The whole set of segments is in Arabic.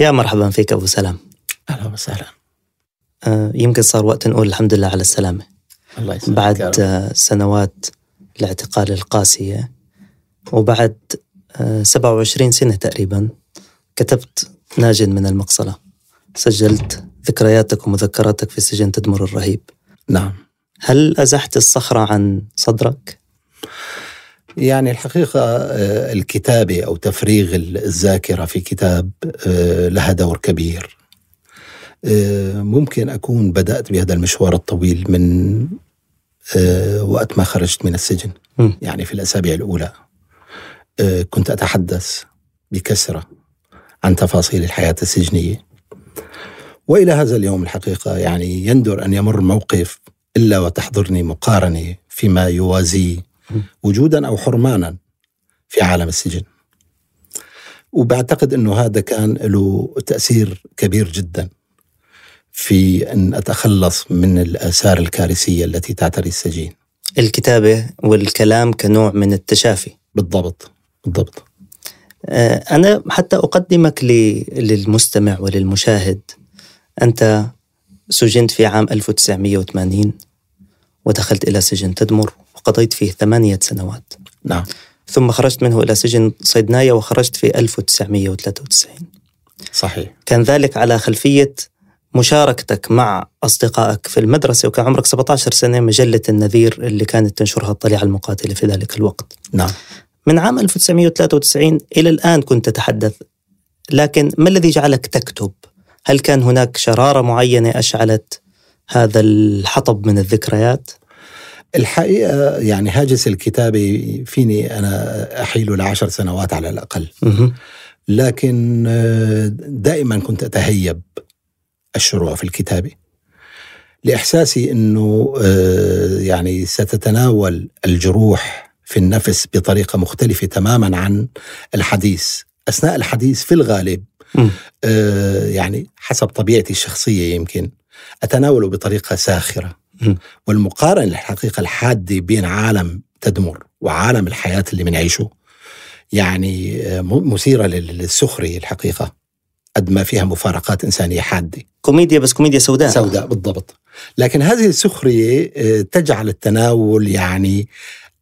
يا مرحبا فيك أبو سلام. أهلا وسهلا. آه، يمكن صار وقت نقول الحمد لله على السلامة. الله يسلمك بعد. آه، سنوات الاعتقال القاسية وبعد آه، 27 سنة تقريبا كتبت ناج من المقصلة. سجلت ذكرياتك ومذكراتك في سجن تدمر الرهيب. نعم. هل أزحت الصخرة عن صدرك؟ يعني الحقيقة آه، الكتابة أو تفريغ الذاكرة في كتاب آه، لها دور كبير. آه، ممكن أكون بدأت بهذا المشوار الطويل من وقت ما خرجت من السجن. يعني في الأسابيع الأولى. كنت أتحدث بكثرة عن تفاصيل الحياة السجنية. وإلى هذا اليوم الحقيقة يعني يندر أن يمر موقف إلا وتحضرني مقارنة فيما يوازيه وجودا أو حرمانا في عالم السجن. وبعتقد أنه هذا كان له تأثير كبير جدا في أن أتخلص من الآثار الكارثية التي تعتري السجين. الكتابة والكلام كنوع من التشافي. بالضبط بالضبط. آه، أنا حتى أقدمك للمستمع وللمشاهد. أنت سجنت في عام 1980 ودخلت إلى سجن تدمر وقضيت فيه ثمانية سنوات. نعم. ثم خرجت منه إلى سجن صيدنايا وخرجت في 1993 صحيح. كان ذلك على خلفية مشاركتك مع أصدقائك في المدرسة وكان عمرك 17 سنة مجلة النذير اللي كانت تنشرها الطليعة المقاتلة في ذلك الوقت. نعم. من عام 1993 إلى الآن كنت تتحدث لكن ما الذي جعلك تكتب؟ هل كان هناك شرارة معينة أشعلت؟ هذا الحطب من الذكريات؟ الحقيقة يعني هاجس الكتابة فيني أنا أحيله لعشر سنوات على الأقل. لكن آه، دائما كنت أتهيب الشروع في الكتابة لإحساسي أنه آه، يعني ستتناول الجروح في النفس بطريقة مختلفة تماما عن الحديث أثناء الحديث في الغالب. آه، يعني حسب طبيعتي الشخصية يمكن أتناوله بطريقة ساخرة. والمقارنة الحقيقة الحادة بين عالم تدمر وعالم الحياة اللي بنعيشه يعني آه، م- مثيرة لل- للسخرية الحقيقة. قد ما فيها مفارقات إنسانية حادة. كوميديا بس كوميديا سوداء. سوداء بالضبط. لكن هذه السخرية آه، تجعل التناول يعني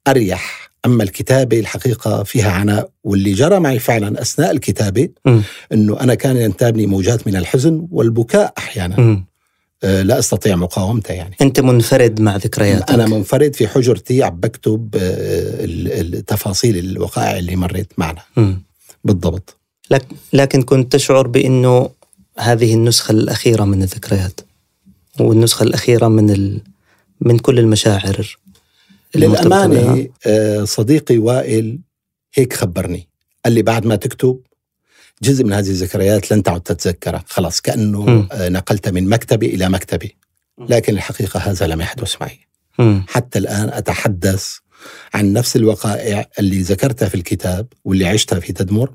أريح. أما الكتابة الحقيقة فيها عناء. واللي جرى معي فعلا أثناء الكتابة. أنه أنا كان ينتابني موجات من الحزن والبكاء أحيانا. مم. آه، لا أستطيع مقاومته يعني. أنت منفرد مع ذكرياتك. أنا منفرد في حجرتي عم بكتب آه، التفاصيل الوقائع اللي مريت معنا. مم. بالضبط. لك لكن كنت تشعر بأنه هذه النسخة الأخيرة من الذكريات والنسخة الأخيرة من ال... من كل المشاعر. للأمانة آه، صديقي وائل هيك خبرني. قال لي بعد ما تكتب جزء من هذه الذكريات لن تعد تتذكرها خلاص كأنه مم. آه، نقلت من مكتبي إلى مكتبي. لكن الحقيقة هذا لم يحدث معي. مم. حتى الآن أتحدث عن نفس الوقائع اللي ذكرتها في الكتاب واللي عشتها في تدمر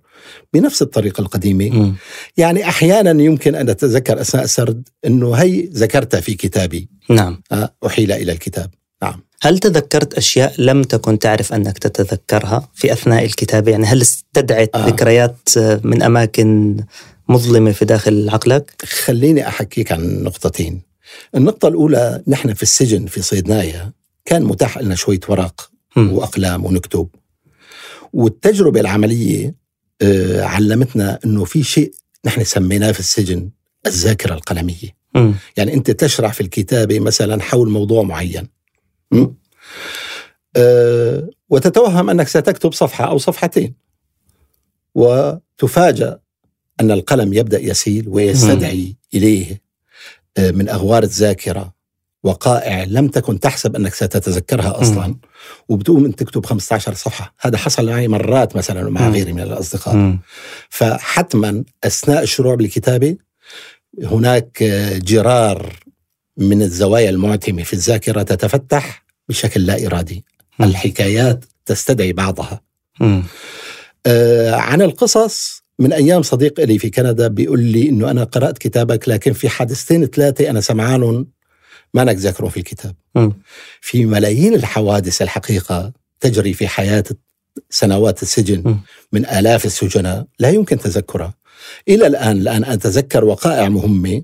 بنفس الطريقة القديمة. مم. يعني أحيانا يمكن أن أتذكر أثناء السرد أنه هي ذكرتها في كتابي. نعم. آه، أحيل إلى الكتاب. هل تذكرت أشياء لم تكن تعرف أنك تتذكرها في أثناء الكتابة يعني هل استدعت آه. ذكريات من أماكن مظلمة في داخل عقلك؟ خليني أحكيك عن نقطتين النقطة الأولى نحن في السجن في صيدنايا كان متاح لنا شوية ورق مم. وأقلام ونكتب والتجربة العملية آه، علمتنا أنه في شيء نحن سميناه في السجن الذاكرة القلمية مم. يعني أنت تشرح في الكتابة مثلا حول موضوع معين م? أه وتتوهم أنك ستكتب صفحة أو صفحتين وتفاجأ أن القلم يبدأ يسيل ويستدعي إليه آه، من أغوار الذاكرة وقائع لم تكن تحسب أنك ستتذكرها أصلا مم. وبتقوم أن تكتب 15 صفحة هذا حصل معي مرات مثلا مم. غيري من الأصدقاء مم. فحتما أثناء الشروع بالكتابة هناك جرار من الزوايا المعتمة في الذاكرة تتفتح بشكل لا إرادي مم. الحكايات تستدعي بعضها. آه عن القصص من أيام صديق لي في كندا بيقول لي إنه أنا قرأت كتابك لكن في حادثتين ثلاثة أنا سمعانهم ما انك ذاكرهم في الكتاب مم. في ملايين الحوادث الحقيقة تجري في حياة سنوات السجن مم. من آلاف السجناء لا يمكن تذكرها إلى الآن الآن أتذكر وقائع مهمة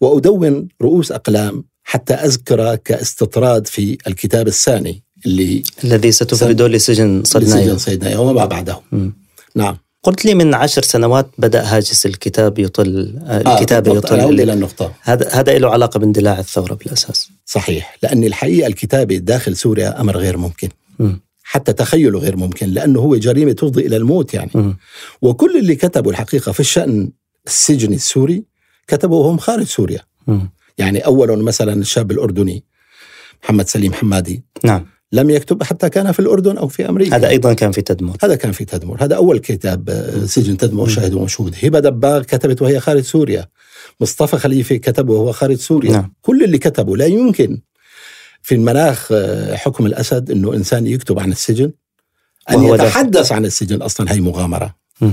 وأدون رؤوس أقلام حتى أذكر كاستطراد في الكتاب الثاني اللي الذي ستفرده لسجن صدنايا لسجن صيدنايا وما بعده. مم. نعم. قلت لي من عشر سنوات بدأ هاجس الكتاب يطل آه، بالضبط. أنا أعود يطل إلى النقطة. هذا هذا له علاقة باندلاع الثورة بالأساس. صحيح. لأن الحقيقة الكتابة داخل سوريا أمر غير ممكن. مم. حتى تخيله غير ممكن لأنه هو جريمة تفضي إلى الموت يعني. مم. وكل اللي كتبوا الحقيقة في الشأن السجن السوري كتبوا وهم خارج سوريا. مم. يعني أولا مثلا الشاب الأردني محمد سليم حمادي. نعم. لم يكتب حتى كان في الأردن أو في أمريكا. هذا أيضا كان في تدمر. هذا كان في تدمر. هذا أول كتاب آه، سجن تدمر شاهد ومشهود هبة دباغ كتبت وهي خارج سوريا. مصطفى خليفة كتب وهو خارج سوريا. نعم. كل اللي كتبوا لا يمكن في المناخ آه، حكم الأسد أنه إنسان يكتب عن السجن. أن. يتحدث عن السجن أصلا هي مغامرة. مم.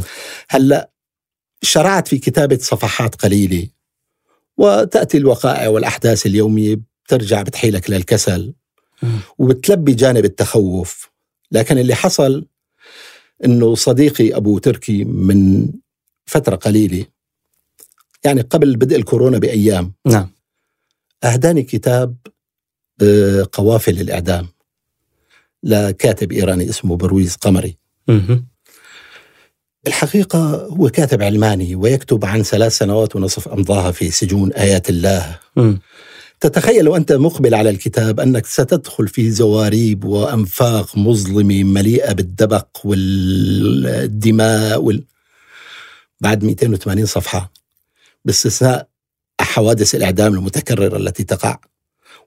شرعت في كتابة صفحات قليلة. وتأتي الوقائع والأحداث اليومية بترجع بتحيلك للكسل. وبتلبي جانب التخوف. لكن اللي حصل إنه صديقي أبو تركي من فترة قليلة يعني قبل بدء الكورونا بأيام نعم. أهداني كتاب آه، قوافل الاعدام لكاتب إيراني اسمه برويز قمري. مهم. الحقيقة هو كاتب علماني ويكتب عن ثلاث سنوات ونصف أمضاها في سجون آيات الله مم. تتخيل وأنت مقبل على الكتاب أنك ستدخل في زواريب وأنفاق مظلمة مليئة بالدبق والدماء وال... بعد 280 صفحة باستثناء حوادث الإعدام المتكررة التي تقع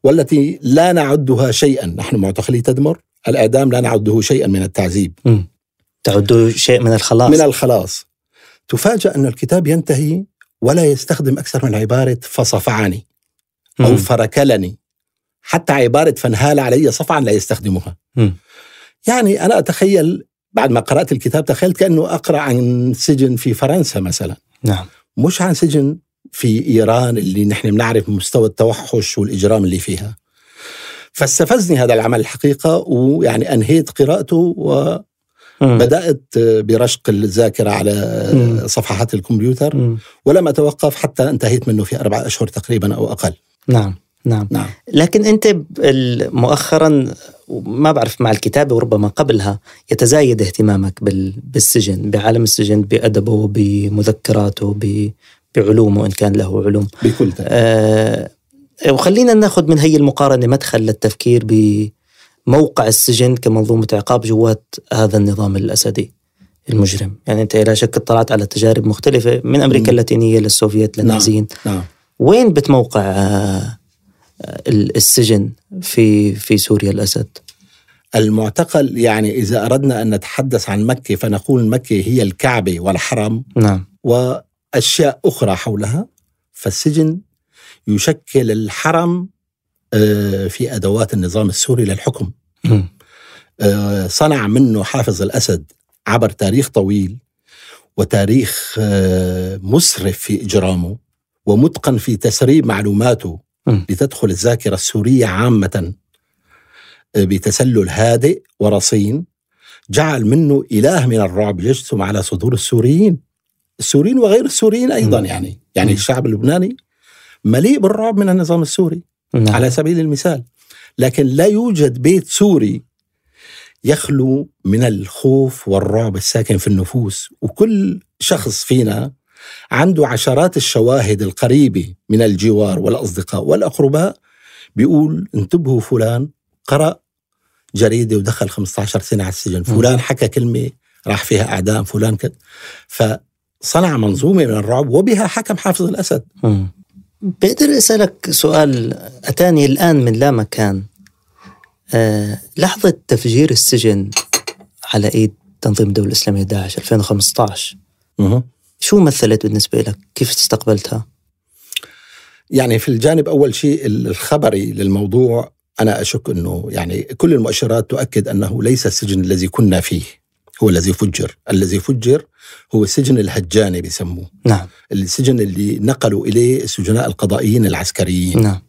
والتي لا نعدها شيئا نحن معتقلي تدمر الإعدام لا نعده شيئا من التعذيب مم. تعد شيء من الخلاص من الخلاص تفاجأ أن الكتاب ينتهي ولا يستخدم أكثر من عبارة فصفعني أو مم. فركلني حتى عبارة فانهال علي صفعا لا يستخدمها مم. يعني أنا أتخيل بعد ما قرأت الكتاب تخيلت كأنه أقرأ عن سجن في فرنسا مثلا نعم مش عن سجن في إيران اللي نحن بنعرف مستوى التوحش والإجرام اللي فيها فاستفزني هذا العمل الحقيقة ويعني أنهيت قراءته مم. وبدأت برشق الذاكرة على. صفحات الكمبيوتر. ولم أتوقف حتى انتهيت منه في أربعة أشهر تقريبا أو أقل. نعم نعم. نعم. لكن أنت ب- مؤخرا ما بعرف مع الكتابة وربما قبلها يتزايد اهتمامك بال- بالسجن بعالم السجن بأدبه بمذكراته ب- بعلومه إن كان له علوم. بكل تأكيد. آه وخلينا ناخذ من هي المقارنة مدخل للتفكير بموقع السجن كمنظومة عقاب جوات هذا النظام الأسدي المجرم. يعني أنت لا شك اطلعت على تجارب مختلفة من أمريكا مم. اللاتينية للسوفيت للنازيين. نعم وين بتموقع آه، السجن في في سوريا الأسد؟ المعتقل يعني إذا أردنا أن نتحدث عن مكة فنقول مكة هي الكعبة والحرم. نعم. وأشياء أخرى حولها. فالسجن يشكل الحرم في أدوات النظام السوري للحكم. آه، صنع منه حافظ الأسد عبر تاريخ طويل وتاريخ آه، مسرف في إجرامه ومتقن في تسريب معلوماته. لتدخل الذاكرة السورية عامة آه، بتسلل هادئ ورصين جعل منه إله من الرعب يجثم على صدور السوريين السوريين وغير السوريين أيضا مم. يعني يعني. الشعب اللبناني مليء بالرعب من النظام السوري نعم. على سبيل المثال. لكن لا يوجد بيت سوري يخلو من الخوف والرعب الساكن في النفوس. وكل شخص فينا عنده عشرات الشواهد القريبة من الجوار والأصدقاء والأقرباء بيقول انتبهوا فلان قرأ جريدة ودخل 15 سنة على السجن. فلان حكى كلمة راح فيها أعدام فلان كذا فصنع منظومة من الرعب وبها حكم حافظ الأسد. بقدر أسألك سؤال أتاني الآن من لا مكان آه لحظة تفجير السجن على إيد تنظيم الدولة الإسلامية داعش 2015 مه. شو مثلت بالنسبة لك؟ كيف استقبلتها؟ يعني في الجانب أول شيء الخبري للموضوع أنا أشك إنه يعني كل المؤشرات تؤكد أنه ليس السجن الذي كنا فيه هو الذي فجر، الذي فجر هو السجن الهجاني بيسموه، نعم السجن اللي نقلوا إليه السجناء القضائيين العسكريين. نعم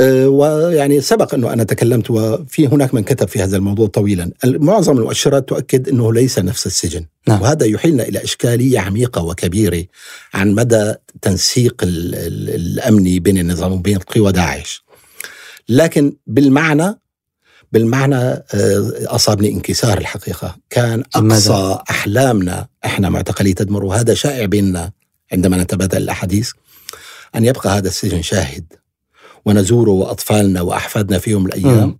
أه، ويعني سبق أنه أنا تكلمت وفي هناك من كتب في هذا الموضوع طويلا، معظم المؤشرات تؤكد أنه ليس نفس السجن، نعم. وهذا يحيلنا إلى إشكالية عميقة وكبيرة عن مدى تنسيق الامني بين النظام وبين قوى داعش. لكن بالمعنى بالمعنى أه، أصابني انكسار الحقيقة، كان أقصى أحلامنا إحنا معتقلي تدمر وهذا شائع بيننا عندما نتبادل الأحاديث أن يبقى هذا السجن شاهد ونزوره وأطفالنا وأحفادنا في يوم من الأيام. م.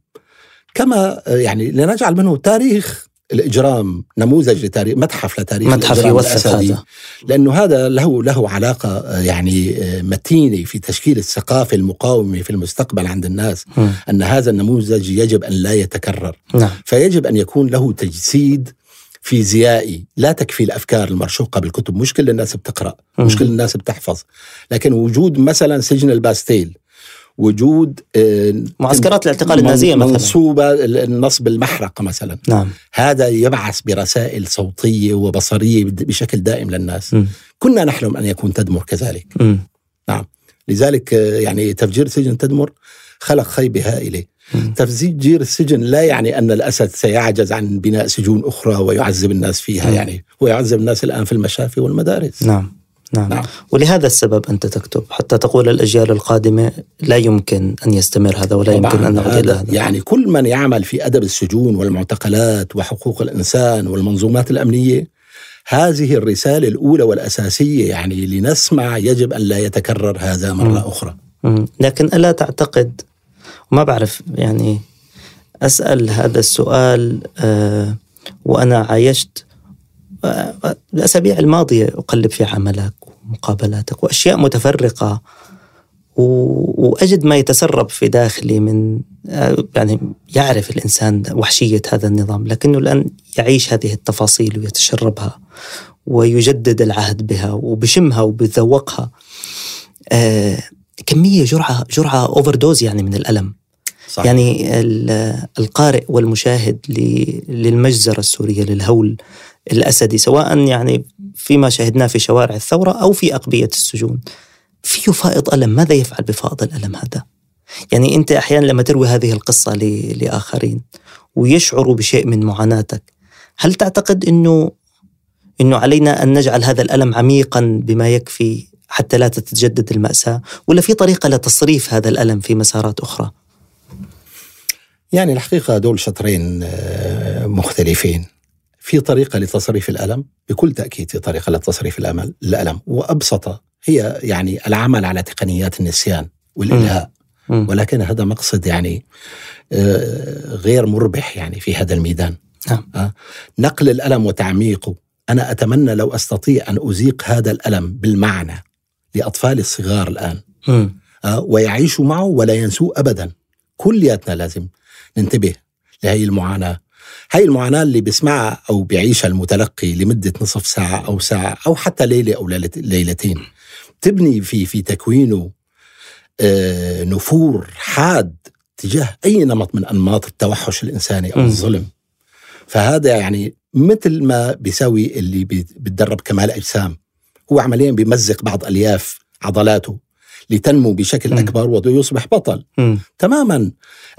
كما يعني لنجعل منه تاريخ الإجرام نموذج لتاريخ متحف لتاريخ متحف يوثق هذا. لأنه هذا له له علاقة يعني متينة في تشكيل الثقافة المقاومة في المستقبل عند الناس م. أن هذا النموذج يجب أن لا يتكرر. نعم. فيجب أن يكون له تجسيد فيزيائي. لا تكفي الأفكار المرشوقة بالكتب. مش كل الناس بتقرأ مش كل الناس بتحفظ. لكن وجود مثلا سجن الباستيل وجود آه، معسكرات الاعتقال النازية مثلا. منصوبة النصب المحرقة مثلا. نعم. هذا يبعث برسائل صوتية وبصرية بشكل دائم للناس. م. كنا نحلم أن يكون تدمر كذلك. م. نعم. لذلك آه، يعني تفجير سجن تدمر خلق خيبة هائلة. تفجير السجن لا يعني أن الأسد سيعجز عن بناء سجون أخرى ويعذب الناس فيها م. يعني هو يعذب الناس الآن في المشافي والمدارس. نعم. نعم. نعم ولهذا السبب أنت تكتب حتى تقول الأجيال القادمة لا يمكن أن يستمر هذا ولا يمكن أن نعود إلى هذا يعني كل من يعمل في أدب السجون والمعتقلات وحقوق الإنسان والمنظومات الأمنية هذه الرسالة الأولى والأساسية يعني لنسمع يجب أن لا يتكرر هذا مرة م. أخرى م. لكن ألا تعتقد وما بعرف يعني أسأل هذا السؤال أه وأنا عايشت الأسابيع الماضية أقلب في عملك ومقابلاتك وأشياء متفرقة. وأجد ما يتسرب في داخلي من يعني يعرف الإنسان وحشية هذا النظام لكنه الآن يعيش هذه التفاصيل ويتشربها ويجدد العهد بها وبشمها وبذوقها. آه كمية جرعة جرعة أوفر دوز يعني من الألم. صح. يعني القارئ والمشاهد للمجزرة السورية للهول الأسدي سواء يعني فيما شاهدناه في شوارع الثورة أو في أقبية السجون فيه فائض ألم ماذا يفعل بفائض الألم هذا؟ يعني أنت أحيانا لما تروي هذه القصة لآخرين ويشعروا بشيء من معاناتك هل تعتقد أنه أنه علينا أن نجعل هذا الألم عميقا بما يكفي حتى لا تتجدد المأساة ولا في طريقة لتصريف هذا الألم في مسارات أخرى؟ يعني الحقيقة دول شطرين آه، مختلفين في طريقة لتصريف الألم بكل تأكيد في طريقة لتصريف الأمل الألم. وأبسط هي يعني العمل على تقنيات النسيان والإلهاء. ولكن هذا مقصد يعني آه، غير مربح يعني في هذا الميدان. نعم. آه، نقل الألم وتعميقه. أنا أتمنى لو أستطيع أن أزيق هذا الألم بالمعنى لأطفال الصغار الآن. ويعيشوا معه ولا ينسوه أبدا. كلياتنا لازم ننتبه لهي المعاناة. هاي المعاناة اللي بيسمعها أو بيعيشها المتلقي لمدة نصف ساعة أو ساعة أو حتى ليلة أو ليلتين. تبني في في تكوينه آه نفور حاد تجاه أي نمط من أنماط التوحش الإنساني أو الظلم. فهذا يعني مثل ما بيساوي اللي بيتدرب كمال أجسام. هو عمليا بيمزق بعض ألياف عضلاته. لتنمو بشكل أكبر ويصبح بطل. م. تماما.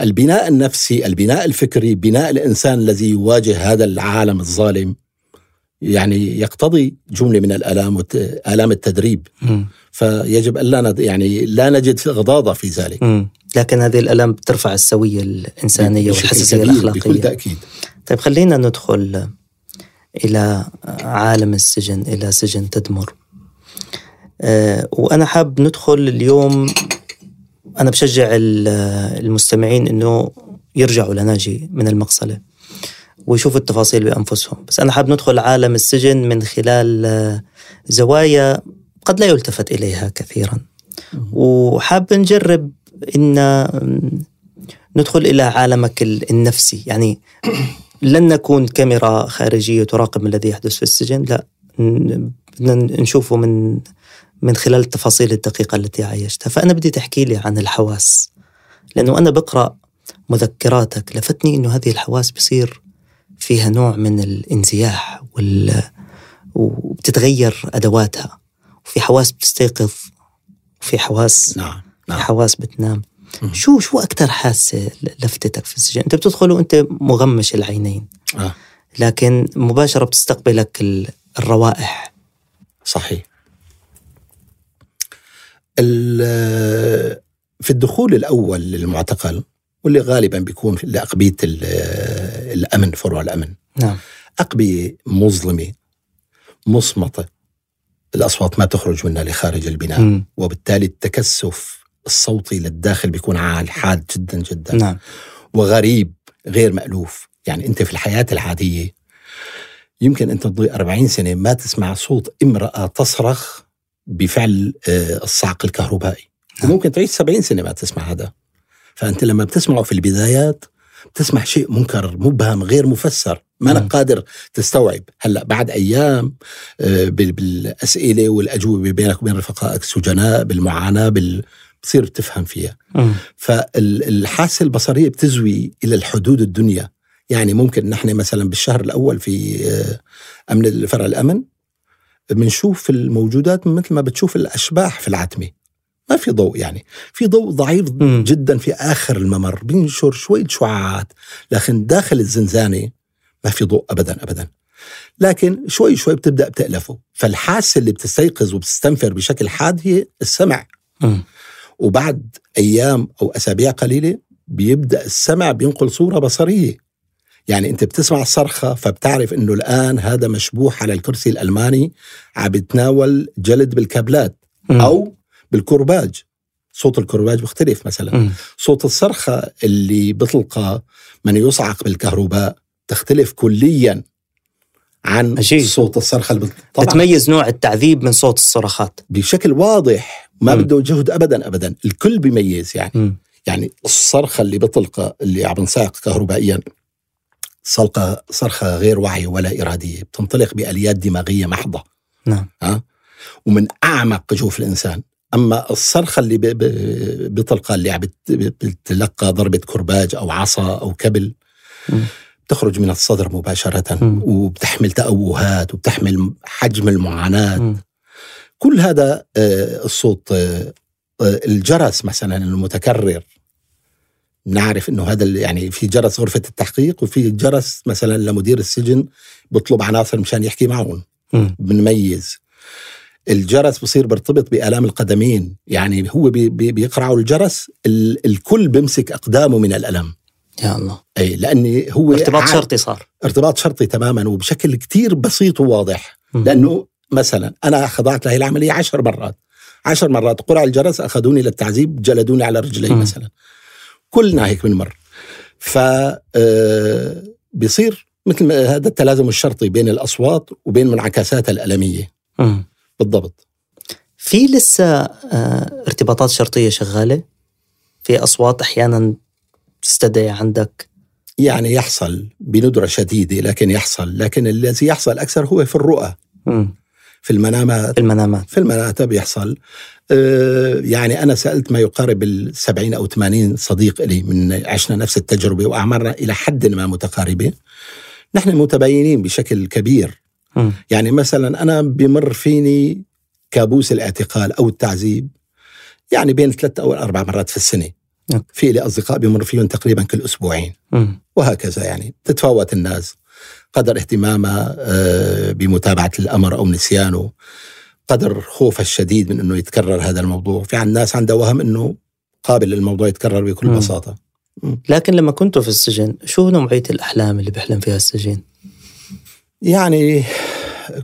البناء النفسي البناء الفكري بناء الإنسان الذي يواجه هذا العالم الظالم يعني يقتضي جملة من الآلام آلام التدريب. م. فيجب ألا يعني لا نجد غضاضة في ذلك. م. لكن هذه الآلام ترفع السوية الإنسانية والحساسية الأخلاقية بكل تأكيد. طيب خلينا ندخل إلى عالم السجن إلى سجن تدمر. آه، وأنا حاب ندخل اليوم أنا بشجع المستمعين أنه يرجعوا لناجي من المقصلة ويشوفوا التفاصيل بأنفسهم. بس أنا حاب ندخل عالم السجن من خلال آه، زوايا قد لا يلتفت إليها كثيرا. وحاب نجرب أن ندخل إلى عالمك النفسي. يعني لن نكون كاميرا خارجية تراقب ما الذي يحدث في السجن لا نشوفه من من خلال التفاصيل الدقيقة التي عايشتها فأنا بدي تحكي لي عن الحواس لأنه أنا بقرأ مذكراتك لفتني أنه هذه الحواس بصير فيها نوع من الانزياح وال... وبتتغير أدواتها وفي حواس بتستيقظ وفي حواس نعم. نعم. حواس بتنام مم. شو شو أكثر حاسة لفتتك في السجن أنت بتدخل وأنت مغمش العينين آه. لكن مباشرة بتستقبلك ال- الروائح صحيح في الدخول الأول للمعتقل واللي غالبا بيكون في لأقبية ال- الأمن فروع الأمن. نعم. أقبية مظلمة مصمتة الأصوات ما تخرج منها لخارج البناء. مم. وبالتالي التكثف الصوتي للداخل بيكون عال حاد جدا جدا. نعم. وغريب غير مألوف. يعني أنت في الحياة العادية يمكن أنت تضيء 40 سنة ما تسمع صوت امرأة تصرخ بفعل آه، الصعق الكهربائي نعم. وممكن تعيش 70 سنة ما تسمع هذا فأنت لما بتسمعه في البدايات بتسمع شيء منكر مبهم غير مفسر ما نعم. أنا قادر تستوعب هلأ بعد أيام آه، بال- بالأسئلة والأجوبة بينك وبين رفقائك السجناء بالمعاناة بال... بتصير تفهم فيها مم. فالحاسه البصرية بتزوي إلى الحدود الدنيا يعني ممكن نحن مثلا بالشهر الأول في آه، أمن فرع الأمن بنشوف الموجودات مثل ما بتشوف الأشباح في العتمة. ما في ضوء يعني. في ضوء ضعيف مم. جدا في آخر الممر. بينشر شوية شعاعات لكن داخل الزنزانة ما في ضوء ابدا ابدا. لكن شوي شوي بتبدأ بتألفه. فالحاسة اللي بتستيقظ وبتستنفر بشكل حاد هي السمع. مم. وبعد أيام أو أسابيع قليلة بيبدأ السمع بينقل صورة بصرية. يعني انت بتسمع الصرخه فبتعرف انه الآن هذا مشبوح على الكرسي الألماني عم بيتناول جلد بالكابلات. أو بالكرباج صوت الكرباج بيختلف مثلا. صوت الصرخة اللي بتلقى من يصعق بالكهرباء تختلف كليا عن عجيب. صوت الصرخة اللي طبعا بتميز نوع التعذيب من صوت الصراخات بشكل واضح ما. بده جهد ابدا ابدا الكل بيميز يعني مم. يعني الصرخة اللي بتلقى اللي عم بنصعق كهربائيا صلقة صرخة غير واعية ولا إرادية بتنطلق بآليات دماغية محضة نعم ها ومن أعمق جوف الإنسان أما الصرخة اللي ب- ب- بتلقى اللي بتلقى ضربة كرباج أو عصا أو كبل. بتخرج من الصدر مباشرة مم. وبتحمل تأوهات وبتحمل حجم المعاناة مم. كل هذا آه، الصوت آه، آه، الجرس مثلا المتكرر نعرف إنه هذا يعني في جرس غرفة التحقيق وفي جرس مثلا لمدير السجن بيطلب عناصر مشان يحكي معهم. بنميز. الجرس بصير بيرتبط بآلام القدمين. يعني هو بي بي بيقرعوا الجرس ال الكل بيمسك أقدامه من الألم. يا الله. أي لأني هو ارتباط شرطي صار. ارتباط شرطي تماما وبشكل كتير بسيط وواضح. مم. لأنه مثلا أنا خضعت لهي العملية عشر مرات. عشر مرات قرع الجرس أخذوني للتعذيب جلدوني على رجلي مم. مثلا. كلنا هيك بنمر ف آه، بيصير مثل ما هذا التلازم الشرطي بين الأصوات وبين منعكساتها الألمية. مم. بالضبط. في لسه آه، ارتباطات شرطية شغالة؟ في أصوات أحيانا تستدعي عندك؟ يعني يحصل بندرة شديدة لكن يحصل لكن الذي يحصل أكثر هو في الرؤى. في المنامات. في المنامات. في المناطق بيحصل. آه، يعني أنا سألت ما يقارب السبعين أو 80 صديق لي من عشنا نفس التجربة وأعمارنا إلى حد ما متقاربة نحن متباينين بشكل كبير. مم. يعني مثلا أنا بمر فيني كابوس الاعتقال أو التعذيب يعني بين ثلاث أو أربع مرات في السنة. في لي أصدقاء بمر فيهم تقريبا كل أسبوعين. مم. وهكذا يعني تتفاوت الناس. قدر اهتمامها آه، بمتابعة الأمر أو نسيانه قدر خوفها الشديد من أنه يتكرر هذا الموضوع في عن ناس عندها وهم أنه قابل للموضوع يتكرر بكل. بساطة لكن لما كنتوا في السجن شو نوعية الأحلام اللي بيحلم فيها السجين يعني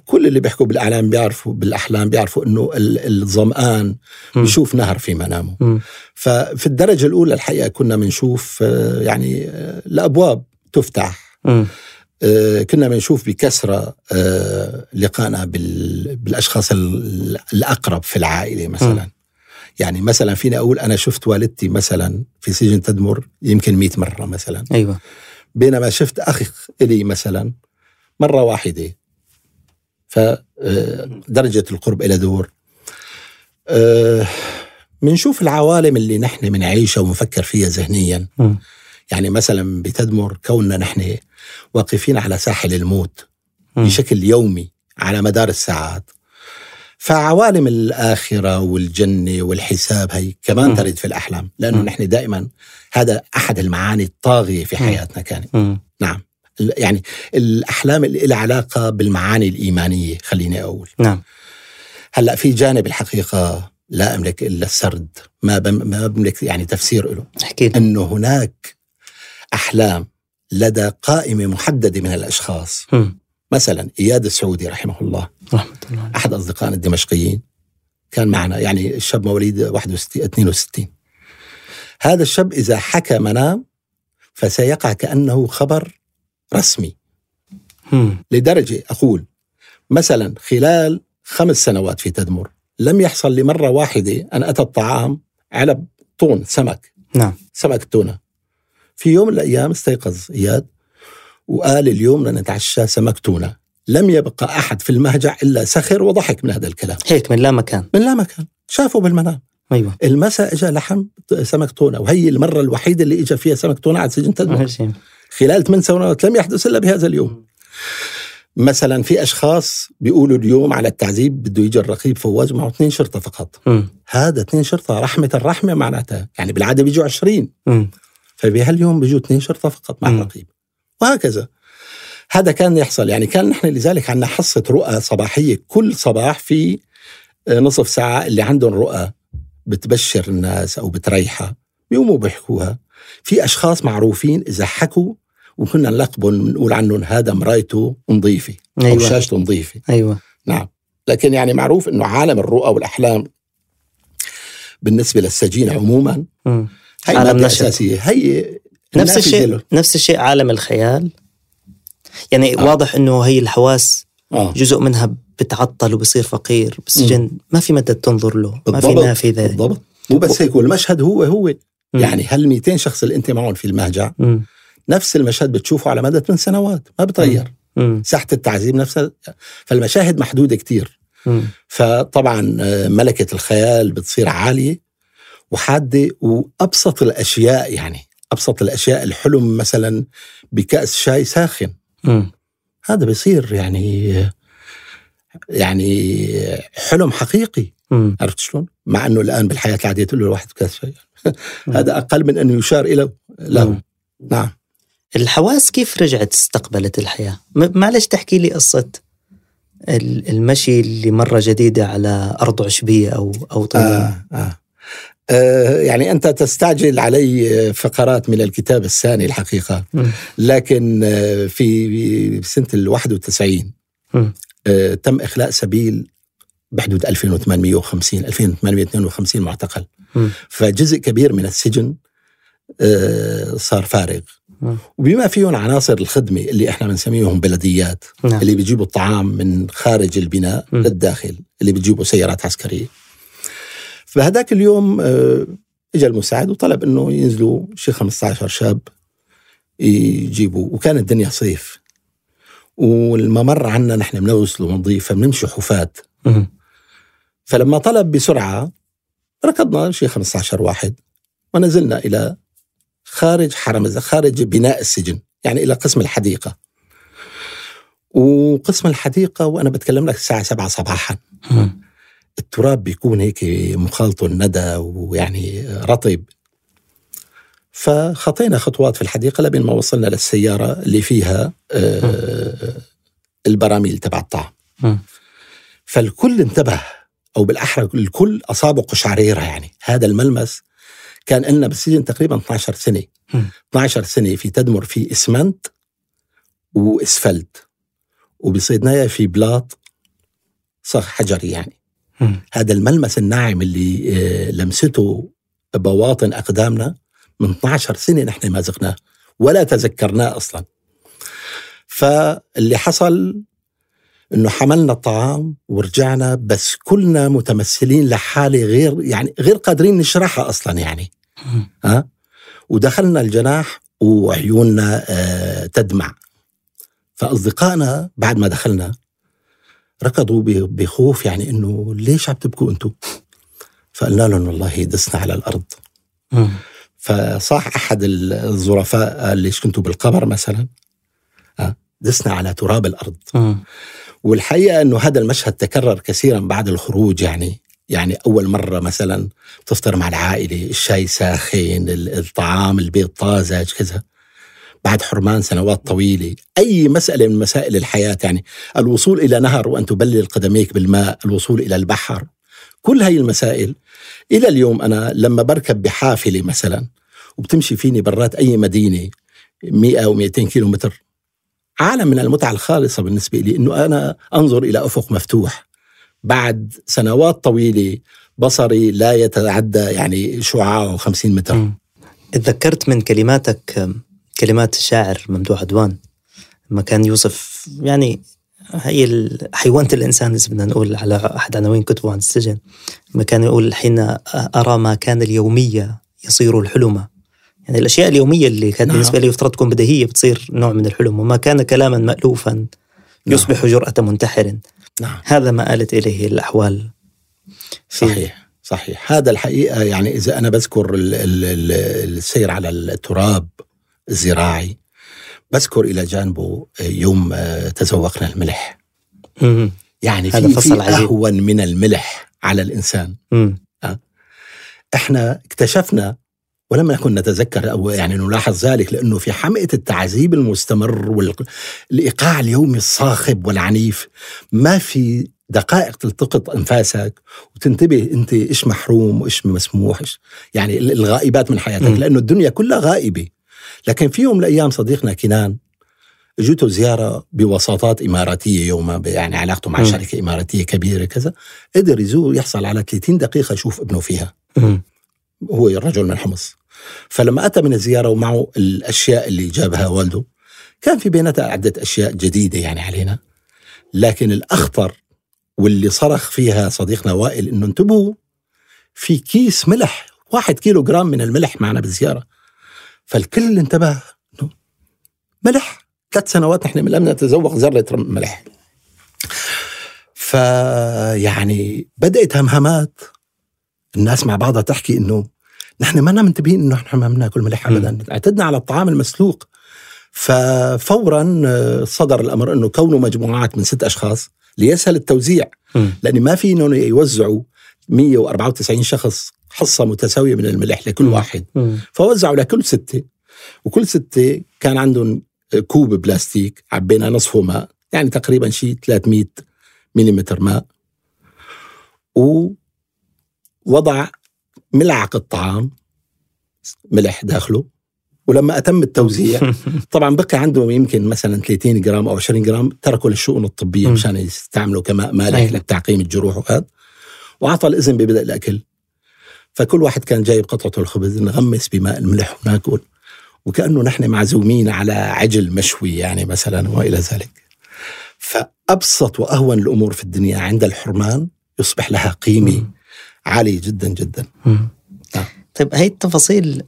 كل اللي بيحكوا بالأحلام بيعرفوا بالأحلام بيعرفوا ال- الظمآن. بيشوف نهر في منامه. ففي الدرجة الأولى الحقيقة كنا بنشوف آه، يعني آه، الأبواب تفتح مم. آه، كنا بنشوف بكثرة آه، لقائنا بال- بالأشخاص ال- الأقرب في العائلة مثلا. يعني مثلا فيني أقول أنا شفت والدتي مثلا في سجن تدمر يمكن 100 مرة مثلا. أيوه. بينما شفت أخ إلي مثلا مرة واحدة. فدرجة القرب إلى دور. آه، بنشوف العوالم اللي نحن بنعيشها ونفكر فيها ذهنيا. يعني مثلا بتدمر كوننا نحن واقفين على ساحل الموت. بشكل يومي على مدار الساعات فعوالم الآخرة والجنة والحساب هي كمان. ترد في الأحلام لأنه. نحن دائما هذا أحد المعاني الطاغية في. حياتنا كانت. نعم يعني الأحلام اللي لها علاقة بالمعاني الإيمانية خليني أقول نعم هلأ في جانب الحقيقة لا أملك إلا السرد ما بم- ما بملك يعني تفسير له لي أنه هناك أحلام لدى قائمة محددة من الأشخاص. مثلا إياد السعودي رحمه الله. رحمة الله عليه. أحد اصدقائنا الدمشقيين. كان معنا يعني الشاب مواليد 61 62 هذا الشاب إذا حكى منام فسيقع كأنه خبر رسمي. مم. لدرجة أقول مثلا خلال خمس سنوات في تدمر لم يحصل لي مره واحدة أن أتى الطعام علب طون سمك. نعم. سمك التونة. في يوم من الأيام استيقظ إياد وقال اليوم بدنا نتعشى سمك تونه لم يبقى أحد في المهجع إلا سخر وضحك من هذا الكلام. هيك من لا مكان. من لا مكان. شافوا بالمنام. أيوه. المساء اجى لحم سمك تونه وهي المرة الوحيدة اللي اجى فيها سمك تونه على سجن تدمر. خلال ثمان سنوات لم يحدث إلا بهذا اليوم. مثلا في أشخاص بيقولوا اليوم على التعذيب بده يجي الرقيب فواز معه اثنين شرطة فقط. مم. هذا اثنين شرطة رحمة الرحمة معناتها. يعني بالعادة بيجوا 20 مم. فبهاليوم بيجوا اثنين شرطة فقط مع. الرقيب. وهكذا. هذا كان يحصل. يعني كان نحن لذلك عندنا حصة رؤى صباحية. كل صباح في آه، نصف ساعة اللي عندهم رؤى بتبشر الناس أو بتريحها بيقوموا بيحكوها. في أشخاص معروفين إذا حكوا وكنا نلقبهم بنقول عنهم هذا مرايته نظيفة أو أيوه. شاشته نظيفة. أيوه. نعم. لكن يعني معروف إنه عالم الرؤى والأحلام بالنسبة للسجين عموما مم. هي عالم نشط. أساسية هي نفس الشيء له. نفس الشيء عالم الخيال يعني آه. واضح إنه هي الحواس آه جزء منها بتعطل وبصير فقير بالسجن ما في مدى تنظر له ما في بالضبط. نافذة بالضبط مو بس هيك والمشهد هو هو مم. يعني هال 200 شخص اللي أنت معهم في المهجع مم. نفس المشهد بتشوفه على مدى ثمان سنوات ما بتغير. ساحة التعذيب نفسها فالمشاهد محدودة كتير مم. فطبعا آه، ملكة الخيال بتصير عالية وحادة وأبسط الأشياء يعني أبسط الأشياء الحلم مثلا بكأس شاي ساخن مم. هذا بيصير يعني يعني حلم حقيقي مم. عرفت شلون؟ مع إنه الآن بالحياة العادية تقول له الواحد كاس شاي هذا أقل من أنه يشار إلى له مم. نعم الحواس كيف رجعت استقبلت الحياة؟ م- معلش تحكي لي قصة ال- المشي اللي مرة جديدة على أرض عشبية أو أو طين آه آه. آه يعني أنت تستعجل علي فقرات من الكتاب الثاني الحقيقة مم. لكن آه، في سنة ال 91 مم. آه، تم إخلاء سبيل بحدود 2850 2852 معتقل. فجزء كبير من السجن صار فارغ. وبما فيهم عناصر الخدمة اللي إحنا بنسميهم بلديات نعم اللي بيجيبوا الطعام من خارج البناء م. للداخل اللي بتجيبوا سيارات عسكرية فهداك اليوم آه، اجى المساعد وطلب إنه ينزلوا شي 15 شاب يجيبوا وكانت الدنيا صيف والممر عنا نحن بنوصل ونضيف فبنمشي حفاة. فلما طلب بسرعة ركضنا شي 15 واحد ونزلنا إلى خارج حرم خارج بناء السجن يعني إلى قسم الحديقة وقسم الحديقة وأنا بتكلم لك الساعة 7 صباحا. التراب بيكون هيك مخالطه الندى ويعني رطب فخطينا خطوات في الحديقة لبين ما وصلنا للسيارة اللي فيها آه، البراميل تبع الطعام. فالكل انتبه أو بالأحرى الكل اصابه قشعريرة يعني هذا الملمس كان لنا بالسجن تقريبا 12 سنة مم. 12 سنة في تدمر في إسمنت وإسفلت وبصيدنايا في بلاط صخ حجري يعني. هذا الملمس الناعم اللي آه، لمسته بواطن أقدامنا من 12 سنة نحن ما زقناه ولا تذكرناه أصلا. فاللي حصل إنه حملنا الطعام ورجعنا بس كلنا متمثلين لحالة غير يعني غير قادرين نشرحها أصلا يعني. ها؟ ودخلنا الجناح وعيوننا آه تدمع. فأصدقائنا بعد ما دخلنا ركضوا بخوف يعني إنه ليش عم تبكوا أنتم؟ فقلنا لهم والله دسنا على الأرض. فصاح أحد الظرفاء قال ليش كنتوا بالقبر مثلا؟ ها دسنا على تراب الأرض. والحقيقة إنه هذا المشهد تكرر كثيرا بعد الخروج يعني يعني أول مرة مثلا تفطر مع العائلة الشاي ساخن الطعام البيض طازج كذا بعد حرمان سنوات طويلة. أي مسألة من مسائل الحياة يعني الوصول إلى نهر وأن تبلل قدميك بالماء الوصول إلى البحر كل هاي المسائل. إلى اليوم أنا لما بركب بحافلة مثلا وبتمشي فيني برات أي مدينة 100 أو 200 كيلو متر عالم من المتعة الخالصة بالنسبة لي إنه أنا أنظر إلى أفق مفتوح. بعد سنوات طويلة بصري لا يتعدى يعني شعاعه 50 متر. تذكرت من كلماتك كلمات الشاعر ممدوح عدوان لما كان يوصف يعني هي حيوانة الإنسان إذا بدنا نقول على أحد عناوين كتبه عن السجن لما كان يقول حين أرى ما كان اليومية يصير الحلم يعني الأشياء اليومية اللي كانت نعم. بالنسبة لي يفترض تكون بديهية بتصير نوع من الحلم وما كان كلاما مألوفا نعم. يصبح نعم. جرأة منتحر نعم. هذا ما آلت إليه الأحوال صحيح صحيح هذا الحقيقة يعني إذا أنا بذكر السير على التراب الزراعي بذكر إلى جانبه يوم تذوقنا الملح. مم. يعني في, في أهون من الملح على الإنسان. مم. إحنا اكتشفنا ولم نكن نتذكر أو يعني نلاحظ ذلك لأنه في حمئة التعذيب المستمر والايقاع اليومي الصاخب والعنيف. ما في دقائق تلتقط أنفاسك وتنتبه أنت إيش محروم وإيش مسموح يعني الغائبات من حياتك. م. لأنه الدنيا كلها غائبة. لكن في يوم من الأيام صديقنا كنان اجته زيارة بوساطات إماراتية يوما يعني علاقته مع م. شركة إماراتية كبيرة كذا قدر يزور يحصل على 30 دقيقة يشوف ابنه فيها م. هو رجل من حمص فلما أتى من الزيارة ومعه الأشياء اللي جابها والده كان في بيناتها عدة أشياء جديدة يعني علينا لكن الأخطر واللي صرخ فيها صديقنا وائل إنه انتبهوا في كيس ملح واحد كيلو جرام من الملح معنا بالزيارة فالكل انتبه ملح. ثلاث سنوات نحن لم نتذوق ذرة ملح. فيعني بدأت همهمات الناس مع بعضها تحكي إنه نحن ما منتبهين إنه نحن ما بناكل ملح ابدا. اعتدنا على الطعام المسلوق. ففورا آه، صدر الأمر إنه كونوا مجموعات من ست أشخاص ليسهل التوزيع. لأن ما في انه يوزعوا 194 شخص حصة متساوية من الملح لكل واحد. فوزعوا لكل ستة. وكل ستة كان عندهم كوب بلاستيك عبينا نصفه ماء يعني تقريبا شيء 300 ملم ماء. ووضع ملعقة طعام ملح داخله. ولما أتم التوزيع طبعا بقي عندهم يمكن مثلا 30 جرام أو 20 جرام تركوا للشؤون الطبية مشان يستعملوا كماء مالح أيوة. لتعقيم الجروح وهذا. وأعطى الإذن ببدء الأكل. فكل واحد كان جايب قطعة الخبز نغمس بماء الملح وناكل. وكأنه نحن معزومين على عجل مشوي يعني مثلا وإلى ذلك. فأبسط وأهون الأمور في الدنيا عند الحرمان يصبح لها قيمة عالية جدا جدا. نعم. طيب هاي التفاصيل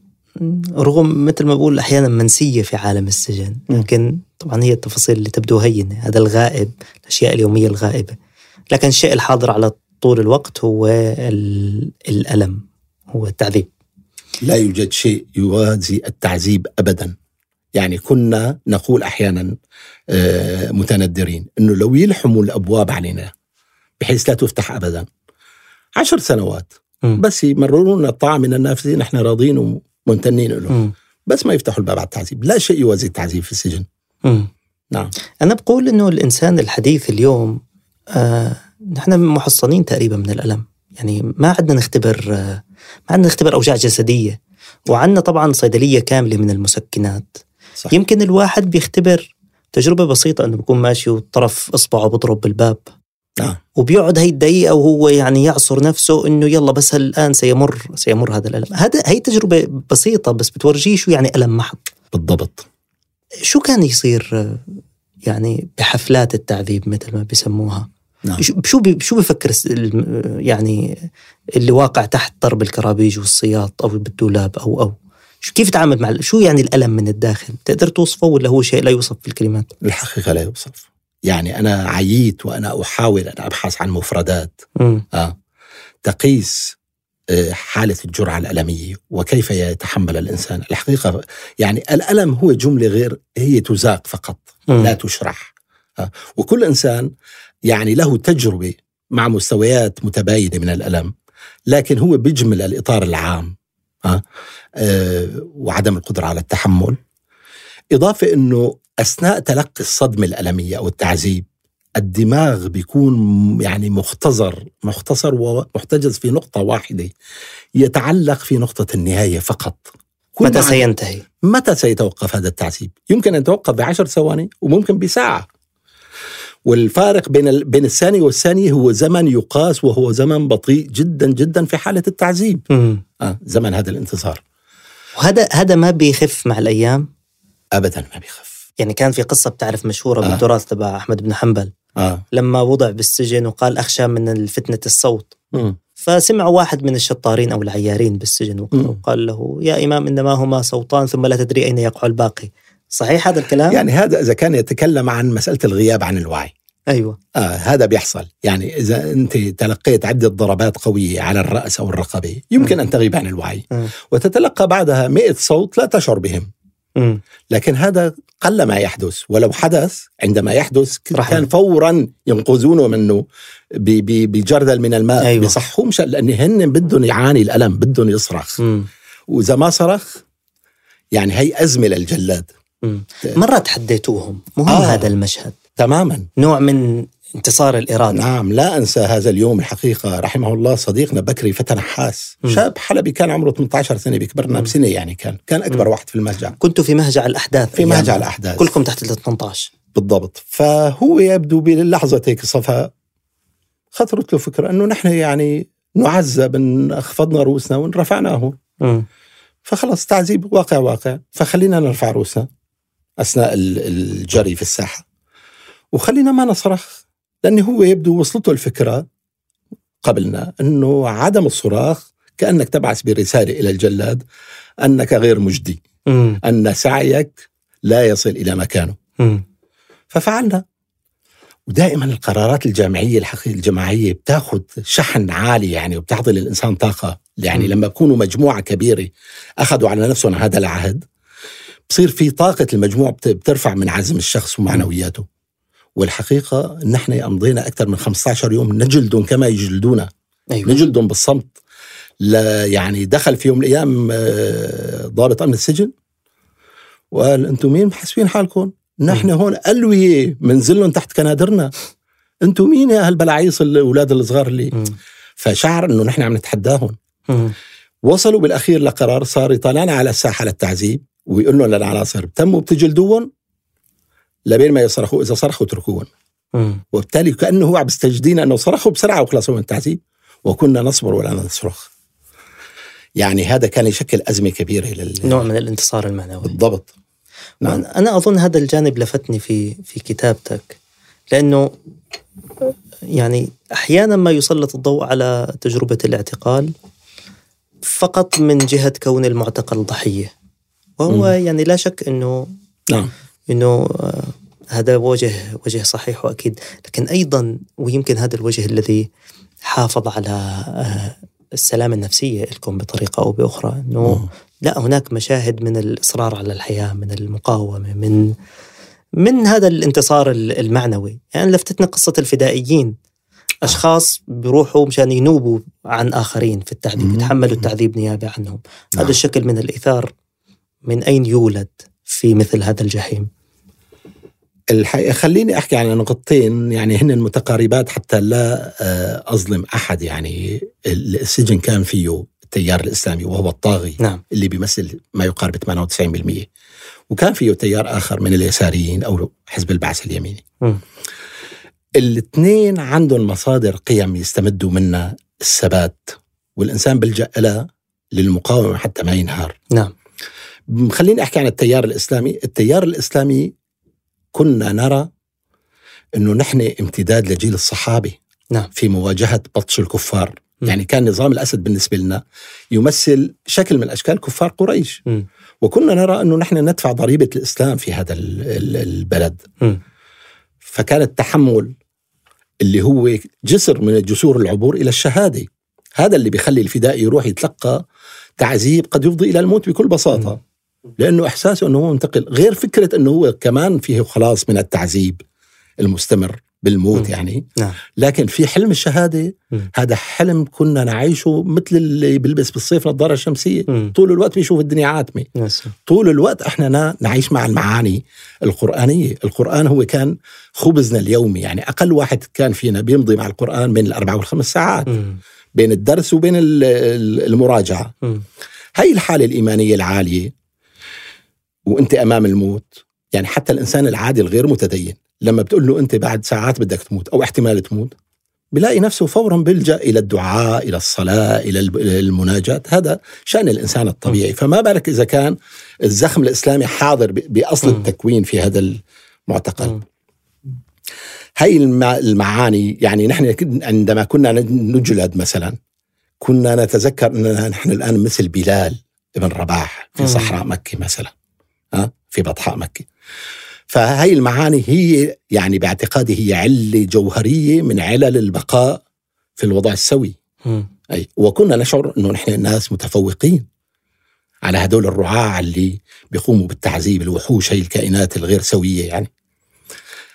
رغم مثل ما بقول أحيانا منسية في عالم السجن لكن طبعا هي التفاصيل اللي تبدو هينة هذا الغائب الأشياء اليومية الغائبة. لكن الشيء الحاضر على طول الوقت هو الألم. هو التعذيب. لا يوجد شيء يوازي التعذيب ابدا. يعني كنا نقول أحيانا آه، متندرين إنه لو يلحموا الأبواب علينا بحيث لا تفتح ابدا. عشر سنوات. م. بس يمرروا لنا الطاعه من النافذين إحنا راضين وممتنين لهم بس ما يفتحوا الباب على التعذيب. لا شيء يوازي التعذيب في السجن. م. نعم. أنا بقول إنه الإنسان الحديث اليوم آه نحن محصنين تقريبا من الألم. يعني ما عندنا نختبر آه عندنا نختبر أوجاع جسدية. وعندنا طبعا صيدلية كاملة من المسكنات. صح. يمكن الواحد بيختبر تجربة بسيطة إنه بيكون ماشي وطرف اصبعه بضرب بالباب. نعم. وبيقعد هي الدقيقة وهو يعني يعصر نفسه إنه يلا بس الان سيمر سيمر هذا الألم، هذا هي تجربة بسيطة بس بتورجيه شو يعني ألم محض بالضبط. شو كان يصير يعني بحفلات التعذيب مثل ما بيسموها؟ نعم. شو بي شو بفكر يعني اللي واقع تحت ضرب الكرابيج والسياط أو بالدولاب أو أو؟ شو كيف تعامل مع شو يعني الألم من الداخل؟ تقدر توصفه ولا هو شيء لا يوصف في الكلمات؟ الحقيقة لا يوصف. يعني أنا عييت وأنا أحاول أن أبحث عن مفردات. آه. تقيس آه، حالة الجرعة الألمية وكيف يتحمل الإنسان. الحقيقة يعني الألم هو جملة غير هي تزاق فقط. م. لا تشرح. وكل إنسان يعني له تجربة مع مستويات متباينه من الألم لكن هو بيجمل الإطار العام ها أه وعدم القدرة على التحمل إضافة إنه أثناء تلقي الصدمة الألمية أو التعذيب الدماغ بيكون يعني مختصر مختصر ومحتجز في نقطة واحدة يتعلق في نقطة النهاية فقط متى سينتهي؟ متى سيتوقف هذا التعذيب؟ يمكن أن يتوقف بعشر ثواني وممكن بساعة والفارق بين بين الثانية والثانية هو زمن يقاس وهو زمن بطيء جدا جدا في حالة التعذيب آه زمن هذا الانتصار وهذا هذا ما بيخف مع الأيام؟ أبدا ما بيخف يعني كان في قصة بتعرف مشهورة آه. بالتراث تبع أحمد بن حنبل آه. لما وضع بالسجن وقال أخشى من فتنة الصوت م. فسمع واحد من الشطارين أو العيارين بالسجن وقال له يا إمام إنما هما صوتان ثم لا تدري أين يقع الباقي صحيح هذا الكلام؟ يعني هذا إذا كان يتكلم عن مسألة الغياب عن الوعي أيوة آه هذا بيحصل يعني إذا أنت تلقيت عدة ضربات قوية على الرأس أو الرقبة يمكن أن تغيب عن الوعي م. وتتلقى بعدها مئة صوت لا تشعر بهم م. لكن هذا قل ما يحدث ولو حدث عندما يحدث رح- كان فورا ينقذونه منه بجردل من الماء أيوة. بصحوه مشان لأن هن بدهم يعاني الألم بدهم يصرخ م. وإذا ما صرخ يعني هي أزمة للجلاد م. مرة تحديتوهم مهم آه. هذا المشهد. تماما. نوع من انتصار الإرادة. نعم لا أنسى هذا اليوم الحقيقة. رحمه الله صديقنا بكري فتى نحاس. شاب حلبي كان عمره 18 سنة بيكبرنا. بسنة يعني كان. كان أكبر واحد في المهجع. كنتوا في مهجع الأحداث في أيامها. مهجع الأحداث. كلكم تحت ال 18 بالضبط. فهو يبدو بلحظة هيك صفاء خطرت له فكرة أنه نحن يعني نعذب إن أخفضنا رؤوسنا وإن رفعناه. فخلص تعذيب واقع واقع. فخلينا نرفع رؤوسنا. أثناء ال- الجري في الساحة وخلينا ما نصرخ لأن هو يبدو وصلته الفكرة قبلنا أنه عدم الصراخ كأنك تبعث برسالة إلى الجلاد أنك غير مجدي م. أن سعيك لا يصل إلى مكانه م. ففعلنا ودائما القرارات الجامعية الحقيقيه الجماعية بتاخذ شحن عالي يعني وبتعطي للإنسان طاقة يعني م. لما يكونوا مجموعة كبيرة أخذوا على نفسهم هذا العهد بصير في طاقة المجموع بت- بترفع من عزم الشخص ومعنوياته. والحقيقة نحن أمضينا أكثر من 15 يوم نجلدهم كما يجلدونا. أيوة. نجلدهم بالصمت. لا يعني دخل في يوم من الأيام آه، ضابط أمن السجن. وقال أنتم مين؟ محسبين حالكم؟ نحن هون ألوية منزلهم تحت كنادرنا. أنتم مين يا هالبلاعيص الأولاد الصغار اللي م. فشعر إنه نحن عم نتحداهم. م. وصلوا بالأخير لقرار صار يطلعنا على الساحة للتعذيب. ويقول لهم للعناصر تموا بتجلدوهم لبين ما يصرخوا إذا صرخوا اتركوهم. وبالتالي كأنه هو عم بيستجدينا إنه صرخوا بسرعة وخلصوا من التعذيب وكنا نصبر ولا نصرخ. يعني هذا كان يشكل أزمة كبيرة لل نوع من الانتصار المعنوي. بالضبط. نعم. أنا أظن هذا الجانب لفتني في في كتابتك لأنه يعني أحيانا ما يسلط الضوء على تجربة الاعتقال فقط من جهة كون المعتقل ضحية. وهو مم. يعني لا شك أنه نعم إنه آه، هذا وجه وجه صحيح وأكيد لكن أيضا ويمكن هذا الوجه الذي حافظ على آه، السلامة النفسية لكم بطريقة أو بأخرى إنه. لا هناك مشاهد من الإصرار على الحياة من المقاومة من من هذا الانتصار ال- المعنوي يعني لفتتنا قصة الفدائيين أشخاص بيروحوا مشان ينوبوا عن آخرين في التعذيب. يتحملوا التعذيب نيابة عنهم نعم. هذا الشكل من الإيثار من أين يولد في مثل هذا الجحيم؟ الحقيقة خليني أحكي عن نقطتين يعني هن متقاربات حتى لا آه، أظلم أحد يعني السجن كان فيه التيار الإسلامي وهو الطاغي نعم. اللي بيمثل ما يقارب 98% وكان فيه تيار آخر من اليساريين أو حزب البعث اليميني. الاثنين عندهم مصادر قيم يستمدوا منها الثبات والإنسان بيلجا لها للمقاومة حتى ما ينهار. نعم. خليني أحكي عن التيار الإسلامي، التيار الإسلامي كنا نرى إنه نحن امتداد لجيل الصحابة نعم. في مواجهة بطش الكفار، م. يعني كان نظام الأسد بالنسبة لنا يمثل شكل من أشكال كفار قريش، مم. وكنا نرى إنه نحن ندفع ضريبة الإسلام في هذا ال- ال- البلد، مم. فكان التحمل اللي هو جسر من جسور العبور إلى الشهادة، هذا اللي بيخلي الفدائي يروح يتلقى تعذيب قد يفضي إلى الموت بكل بساطة. لأنه احساسه أنه هو منتقل غير فكرة أنه هو كمان فيه خلاص من التعذيب المستمر بالموت مم. يعني نعم لكن في حلم الشهادة مم. هذا حلم كنا نعيشه مثل اللي بيلبس بالصيف نظارة شمسية مم. طول الوقت بيشوف الدنيا عاتمة. طول الوقت إحنا نا- نعيش مع المعاني القرآنية القرآن هو كان خبزنا اليومي يعني أقل واحد كان فينا بيمضي مع القرآن بين الأربع والخمس ساعات مم. بين الدرس وبين ال- ال- المراجعة مم. هاي الحالة الإيمانية العالية وأنت أمام الموت. يعني حتى الإنسان العادي الغير متدين. لما بتقول له أنت بعد ساعات بدك تموت أو احتمال تموت بلاقي نفسه فورا بيلجأ إلى الدعاء إلى الب- إلى المناجاة هذا شأن الإنسان الطبيعي. فما بالك إذا كان الزخم الإسلامي حاضر ب- بأصل مم. التكوين في هذا المعتقد. هاي المع- المعاني يعني نحن عندما كنا نجلد مثلا كنا نتذكر أننا نحن الآن مثل بلال ابن رباح في. صحراء مكة مثلا. في بطحاء مكة فهاي المعاني هي يعني باعتقادي هي علة جوهرية من علل البقاء في الوضع السوي. أي وكنا نشعر أنه نحن ناس متفوقين على هدول الرعاع اللي بيقوموا بالتعذيب الوحوش هي الكائنات الغير سوية يعني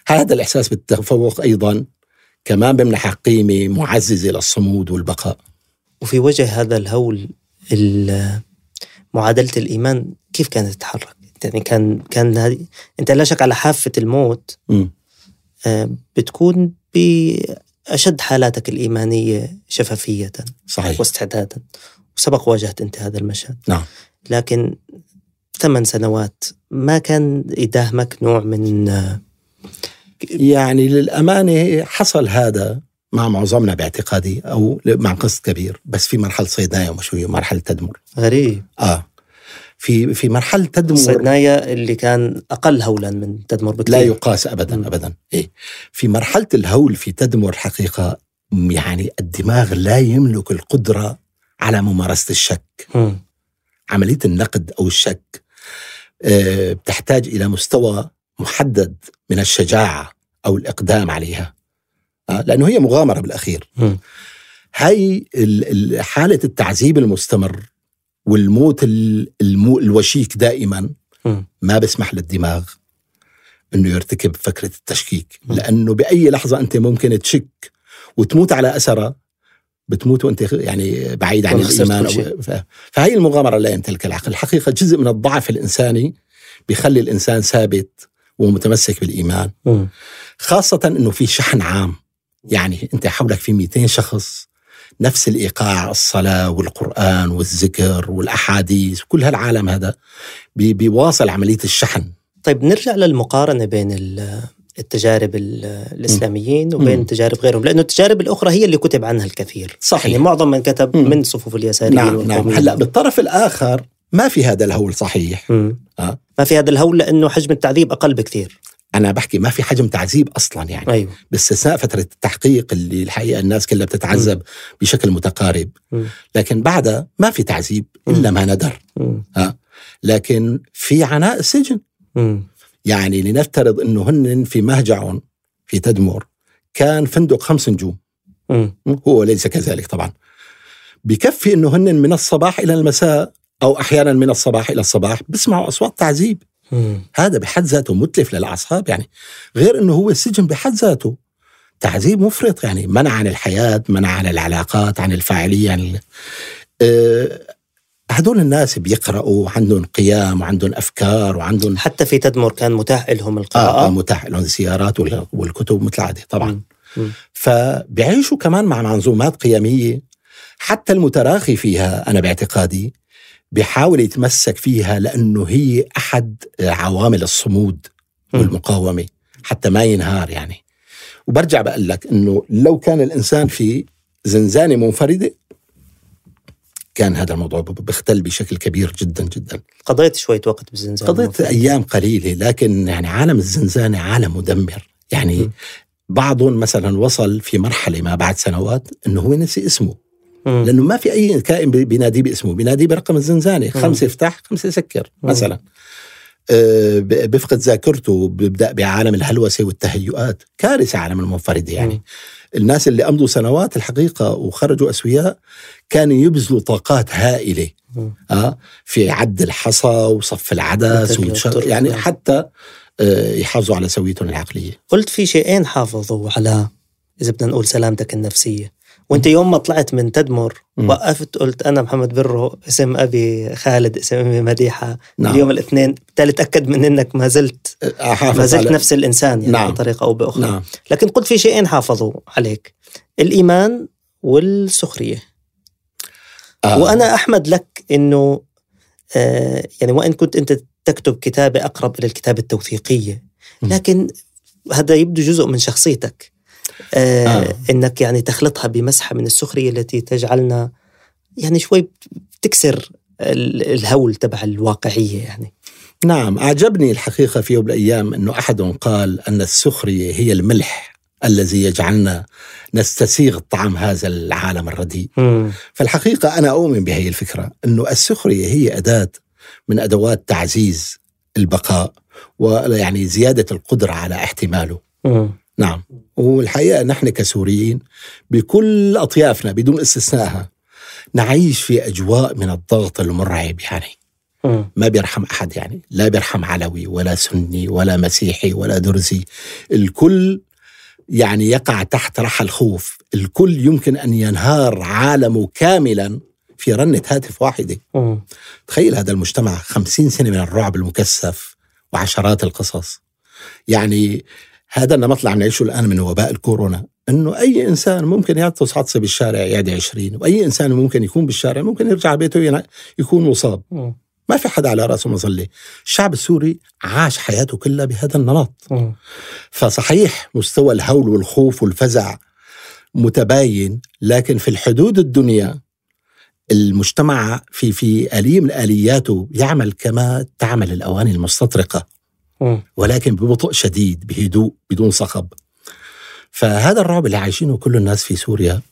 هذا الإحساس بالتفوق أيضا كمان بمنح قيمة معززة للصمود والبقاء وفي وجه هذا الهول ال- معادلة الإيمان كيف كانت تتحرك؟ يعني كان كان هذه أنت لا شك على حافة الموت. آه، بتكون بأشد حالاتك الإيمانية شفافية صحيح. واستعدادا وسبق واجهت أنت هذا المشهد. نعم. لكن ثمان سنوات ما كان يداهمك نوع من آه، يعني للأمانة حصل هذا مع معظمنا باعتقادي أو مع قسط كبير بس في مرحلة صيدنايا ومشوية ومرحلة تدمر. غريب. آه. في في مرحلة تدمر صيدنايا اللي كان أقل هولا من تدمر بكثير لا يقاس ابدا مم. ابدا إيه؟ في مرحلة الهول في تدمر الحقيقة يعني الدماغ لا يملك القدرة على ممارسة الشك مم. عملية النقد أو الشك آه، بتحتاج إلى مستوى محدد من الشجاعة أو الإقدام عليها آه، لأنه هي مغامرة بالأخير مم. هاي ال- ال- حالة التعذيب المستمر والموت ال- المو الوشيك دائما. ما بيسمح للدماغ إنه يرتكب فكرة التشكيك. لأنه بأي لحظة أنت ممكن تشك وتموت على اثرها بتموت وأنت يعني بعيد عن الإيمان فهي المغامرة لا يمتلك العقل الحقيقة جزء من الضعف الإنساني بيخلي الإنسان ثابت ومتمسك بالإيمان. خاصة إنه في شحن عام يعني أنت حولك في 200 شخص نفس الإيقاع الصلاة والقرآن والذكر والأحاديث كل هالعالم هذا بي- بيواصل عملية الشحن طيب نرجع للمقارنة بين ال- التجارب ال- الإسلاميين وبين. تجارب غيرهم لأنه التجارب الأخرى هي اللي كتب عنها الكثير صحيح. يعني معظم من كتب مم. من صفوف اليساريين نعم نعم. هلأ بالطرف الآخر ما في هذا الهول صحيح مم. آه. ما في هذا الهول لأنه حجم التعذيب أقل بكثير أنا بحكي ما في حجم تعذيب أصلا يعني. أيوه. باستثناء فترة التحقيق اللي الحقيقة الناس كلها بتتعذب بشكل متقارب. مم. لكن بعدها ما في تعذيب إلا ما ندر. مم. لكن في عناء السجن. مم. يعني لنفترض إنه هن في مهجعهم في تدمر كان فندق خمس نجوم. مم. هو ليس كذلك طبعا. بكفي إنه هن من الصباح إلى المساء أو أحيانا من الصباح إلى الصباح بسمعوا أصوات تعذيب. مم. هذا بحد ذاته متلف للأعصاب يعني غير إنه هو السجن بحد ذاته تعذيب مفرط يعني منع عن الحياة منع عن العلاقات عن الفاعلية عن ال... آه، هدول الناس بيقرأوا عندهم قيام وعندهم أفكار وعندهم حتى في تدمر كان متاح لهم آه القراءة آه متاح لهم السيارات وال- والكتب مثل العادة طبعا. مم. فبيعيشوا كمان مع منظومات قيمية حتى المتراخي فيها أنا باعتقادي بيحاول يتمسك فيها لأنه هي أحد عوامل الصمود. والمقاومة حتى ما ينهار يعني. وبرجع بقول لك أنه لو كان الإنسان في زنزانة منفردة كان هذا الموضوع بيختل بشكل كبير جدا جدا. قضيت شوية وقت بالزنزانة قضيت أيام قليلة لكن يعني عالم الزنزانة عالم مدمر. يعني م. بعضهم مثلا وصل في مرحلة ما بعد سنوات أنه هو نسي اسمه. مم. لأنه ما في أي كائن بي- بيناديه باسمه بيناديه برقم الزنزانة مم. خمسة افتح خمسة سكر. مثلا آه، ب- بيفقد ذاكرته بيبدأ بعالم الهلوسة والتهيؤات كارثة عالم المنفردة يعني مم. الناس اللي أمضوا سنوات الحقيقة وخرجوا أسوياء كانوا يبذلوا طاقات هائلة مم. آه في عد الحصى وصف العدس يعني نعم. حتى آه، يحافظوا على سويتهم العقلية قلت في شيئين حافظوا على إذا بدنا نقول سلامتك النفسية وانت يوم ما طلعت من تدمر. وقفت قلت أنا محمد برو اسم أبي خالد اسم امي مديحة نعم. اليوم الاثنين بالتالي تاكد من إنك ما زلت احافظ ما زلت على نفس الإنسان يعني نعم. بطريقة أو بأخرى نعم لكن قلت في شيئين حافظوا عليك الإيمان والسخرية آه. وأنا أحمد لك إنه آه يعني وإن كنت أنت تكتب كتابة أقرب إلى الكتابة التوثيقية م. لكن هذا يبدو جزء من شخصيتك آه آه. إنك يعني تخلطها بمسحة من السخرية التي تجعلنا يعني شوي بتكسر ال- الهول تبع الواقعية يعني نعم أعجبني الحقيقة في يوم من الأيام أنه أحدهم قال أن السخرية هي الملح الذي يجعلنا نستسيغ الطعام هذا العالم الرديء. فالحقيقة أنا أؤمن بهذه الفكرة أنه السخرية هي أداة من أدوات تعزيز البقاء ويعني زيادة القدرة على احتماله مم. نعم. والحقيقة نحن كسوريين بكل أطيافنا بدون استثنائها نعيش في أجواء من الضغط المرعب يعني. ما بيرحم أحد يعني. لا بيرحم علوي ولا سني ولا مسيحي ولا درزي. الكل يعني يقع تحت رحى الخوف. الكل يمكن أن ينهار عالمه كاملا في رنة هاتف واحدة. تخيل هذا المجتمع خمسين سنة من الرعب المكثف وعشرات القصص. يعني هذا النمط اللي عم نعيشه الآن من وباء الكورونا إنه أي إنسان ممكن يعطس عطسه بالشارع يعدي 20 وأي إنسان ممكن يكون بالشارع ممكن يرجع بيته يكون مصاب. ما في حدا على رأسه مظله الشعب السوري عاش حياته كلها بهذا النمط. فصحيح مستوى الهول والخوف والفزع متباين لكن في الحدود الدنيا المجتمع في في آلية من آلياته يعمل كما تعمل الأواني المستطرقة. ولكن ببطء شديد بهدوء بدون صخب. فهذا الرعب اللي عايشينه كل الناس في سوريا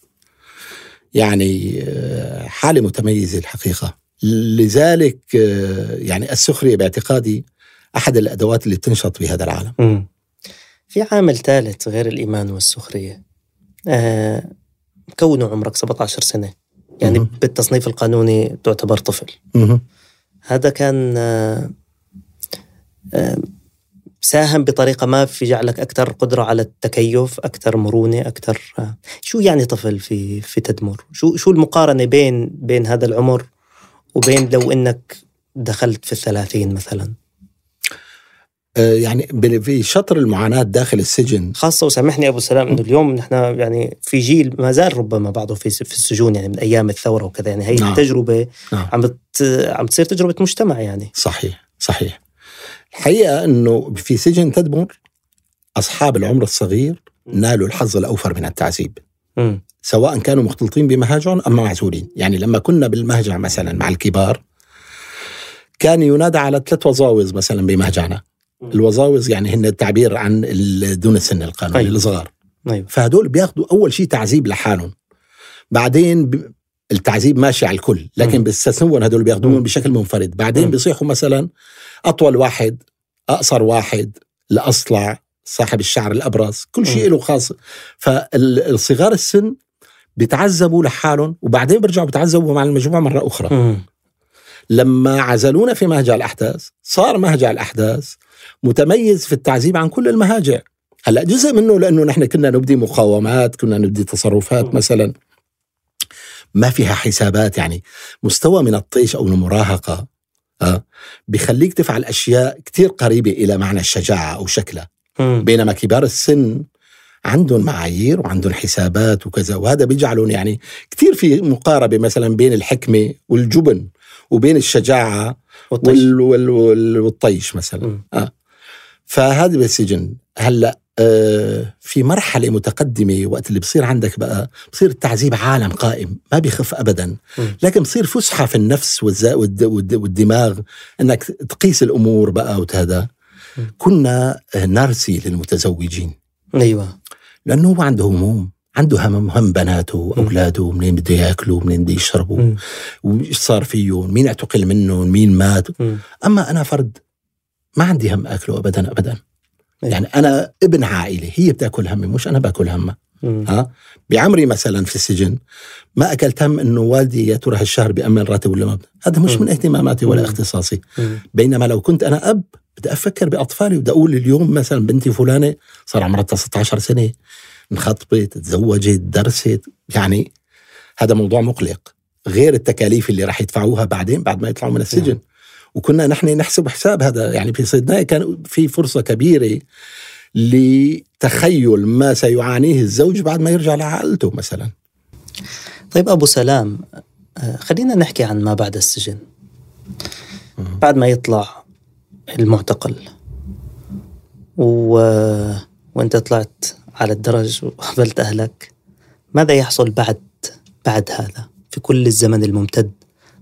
يعني آه، حالة متميزة الحقيقة. لذلك آه، يعني السخرية باعتقادي أحد الأدوات اللي تنشط بهذا العالم. مم. في عامل ثالث غير الإيمان والسخرية. آه كونه عمرك 17 سنة. يعني مهم. بالتصنيف القانوني تعتبر طفل. مهم. هذا كان آه آه ساهم بطريقة ما في جعلك أكثر قدرة على التكيف أكثر مرونة أكثر شو يعني طفل في في تدمر؟ شو شو المقارنة بين بين هذا العمر وبين لو إنك دخلت في الثلاثين مثلا؟ آه، يعني في شطر المعاناة داخل السجن. خاصة وسامحني أبو سلام إنه اليوم نحن يعني في جيل ما زال ربما بعضه في في السجون يعني من أيام الثورة وكذا يعني هي نعم. التجربة نعم. عم بت عم تصير تجربة مجتمع يعني. صحيح صحيح. الحقيقة أنه في سجن تدمر أصحاب العمر الصغير نالوا الحظ الأوفر من التعذيب. سواء كانوا مختلطين بمهاجرهم أم معزولين يعني لما كنا بالمهجع مثلا مع الكبار كان ينادى على ثلاث وظاوز مثلا بمهجعنا الوظاوز يعني هن التعبير عن دون السن القانوني أيوة. الصغار أيوه فهدول بياخذوا أول شيء تعذيب لحالهم بعدين. التعذيب ماشي على الكل لكن. بيستثنون هدول بياخذوهم. بشكل منفرد بعدين. بيصيحوا مثلا أطول واحد أقصر واحد الاصلع صاحب الشعر الأبرز كل شيء. له خاص فالصغار السن بيتعذبوا لحالهم وبعدين بيرجعوا بيتعذبوا مع المجموعة مرة أخرى. لما عزلونا في مهجع الأحداث صار مهجع الأحداث متميز في التعذيب عن كل المهاجع هلأ جزء منه لأنه نحن كنا نبدي مقاومات كنا نبدي تصرفات. مثلا ما فيها حسابات يعني مستوى من الطيش أو المراهقة آه بخليك تفعل أشياء كتير قريبة إلى معنى الشجاعة أو شكلها. بينما كبار السن عندهم معايير وعندهم حسابات وكذا وهذا بيجعلهم يعني كثير في مقاربة مثلا بين الحكمة والجبن وبين الشجاعة والطيش. وال وال وال والطيش مثلا مم. فهذا بالسجن هلأ آه في مرحلة متقدمة وقت اللي بصير عندك بقى بصير التعذيب عالم قائم ما بيخف ابدا مم. لكن بصير فسحة في النفس والدماغ إنك تقيس الأمور بقى وهذا مم. كنا نرسي للمتزوجين أيوه لأنه هو عنده هموم عنده هم هم بناته واولاده منين بده ياكلوا منين بده يشربوا. وش صار فيهم مين اعتقل منهم مين مات. أما أنا فرد ما عندي هم أكله ابدا ابدا أيوة. يعني أنا ابن عائلة هي بتاكل همي مش أنا باكل همها. ها بعمري مثلا في السجن ما أكلت هم إنه والدي يا ترى هالشهر بيامن راتب ولا ما هذا مش. من اهتماماتي ولا. اختصاصي. بينما لو كنت أنا أب بدي أفكر بأطفالي بدي أقول اليوم مثلا بنتي فلانة صار عمرها 16 سنة انخطبت تزوجت درست يعني هذا موضوع مقلق غير التكاليف اللي راح يدفعوها بعدين بعد ما يطلعوا من السجن نعم. وكنا نحن نحسب حساب هذا. يعني في صيدنايا كان في فرصة كبيرة لتخيل ما سيعانيه الزوج بعد ما يرجع لعائلته مثلا. طيب أبو سلام آه، خلينا نحكي عن ما بعد السجن. بعد ما يطلع المعتقل و... وأنت طلعت على الدرج وقابلت أهلك ماذا يحصل بعد بعد هذا؟ في كل الزمن الممتد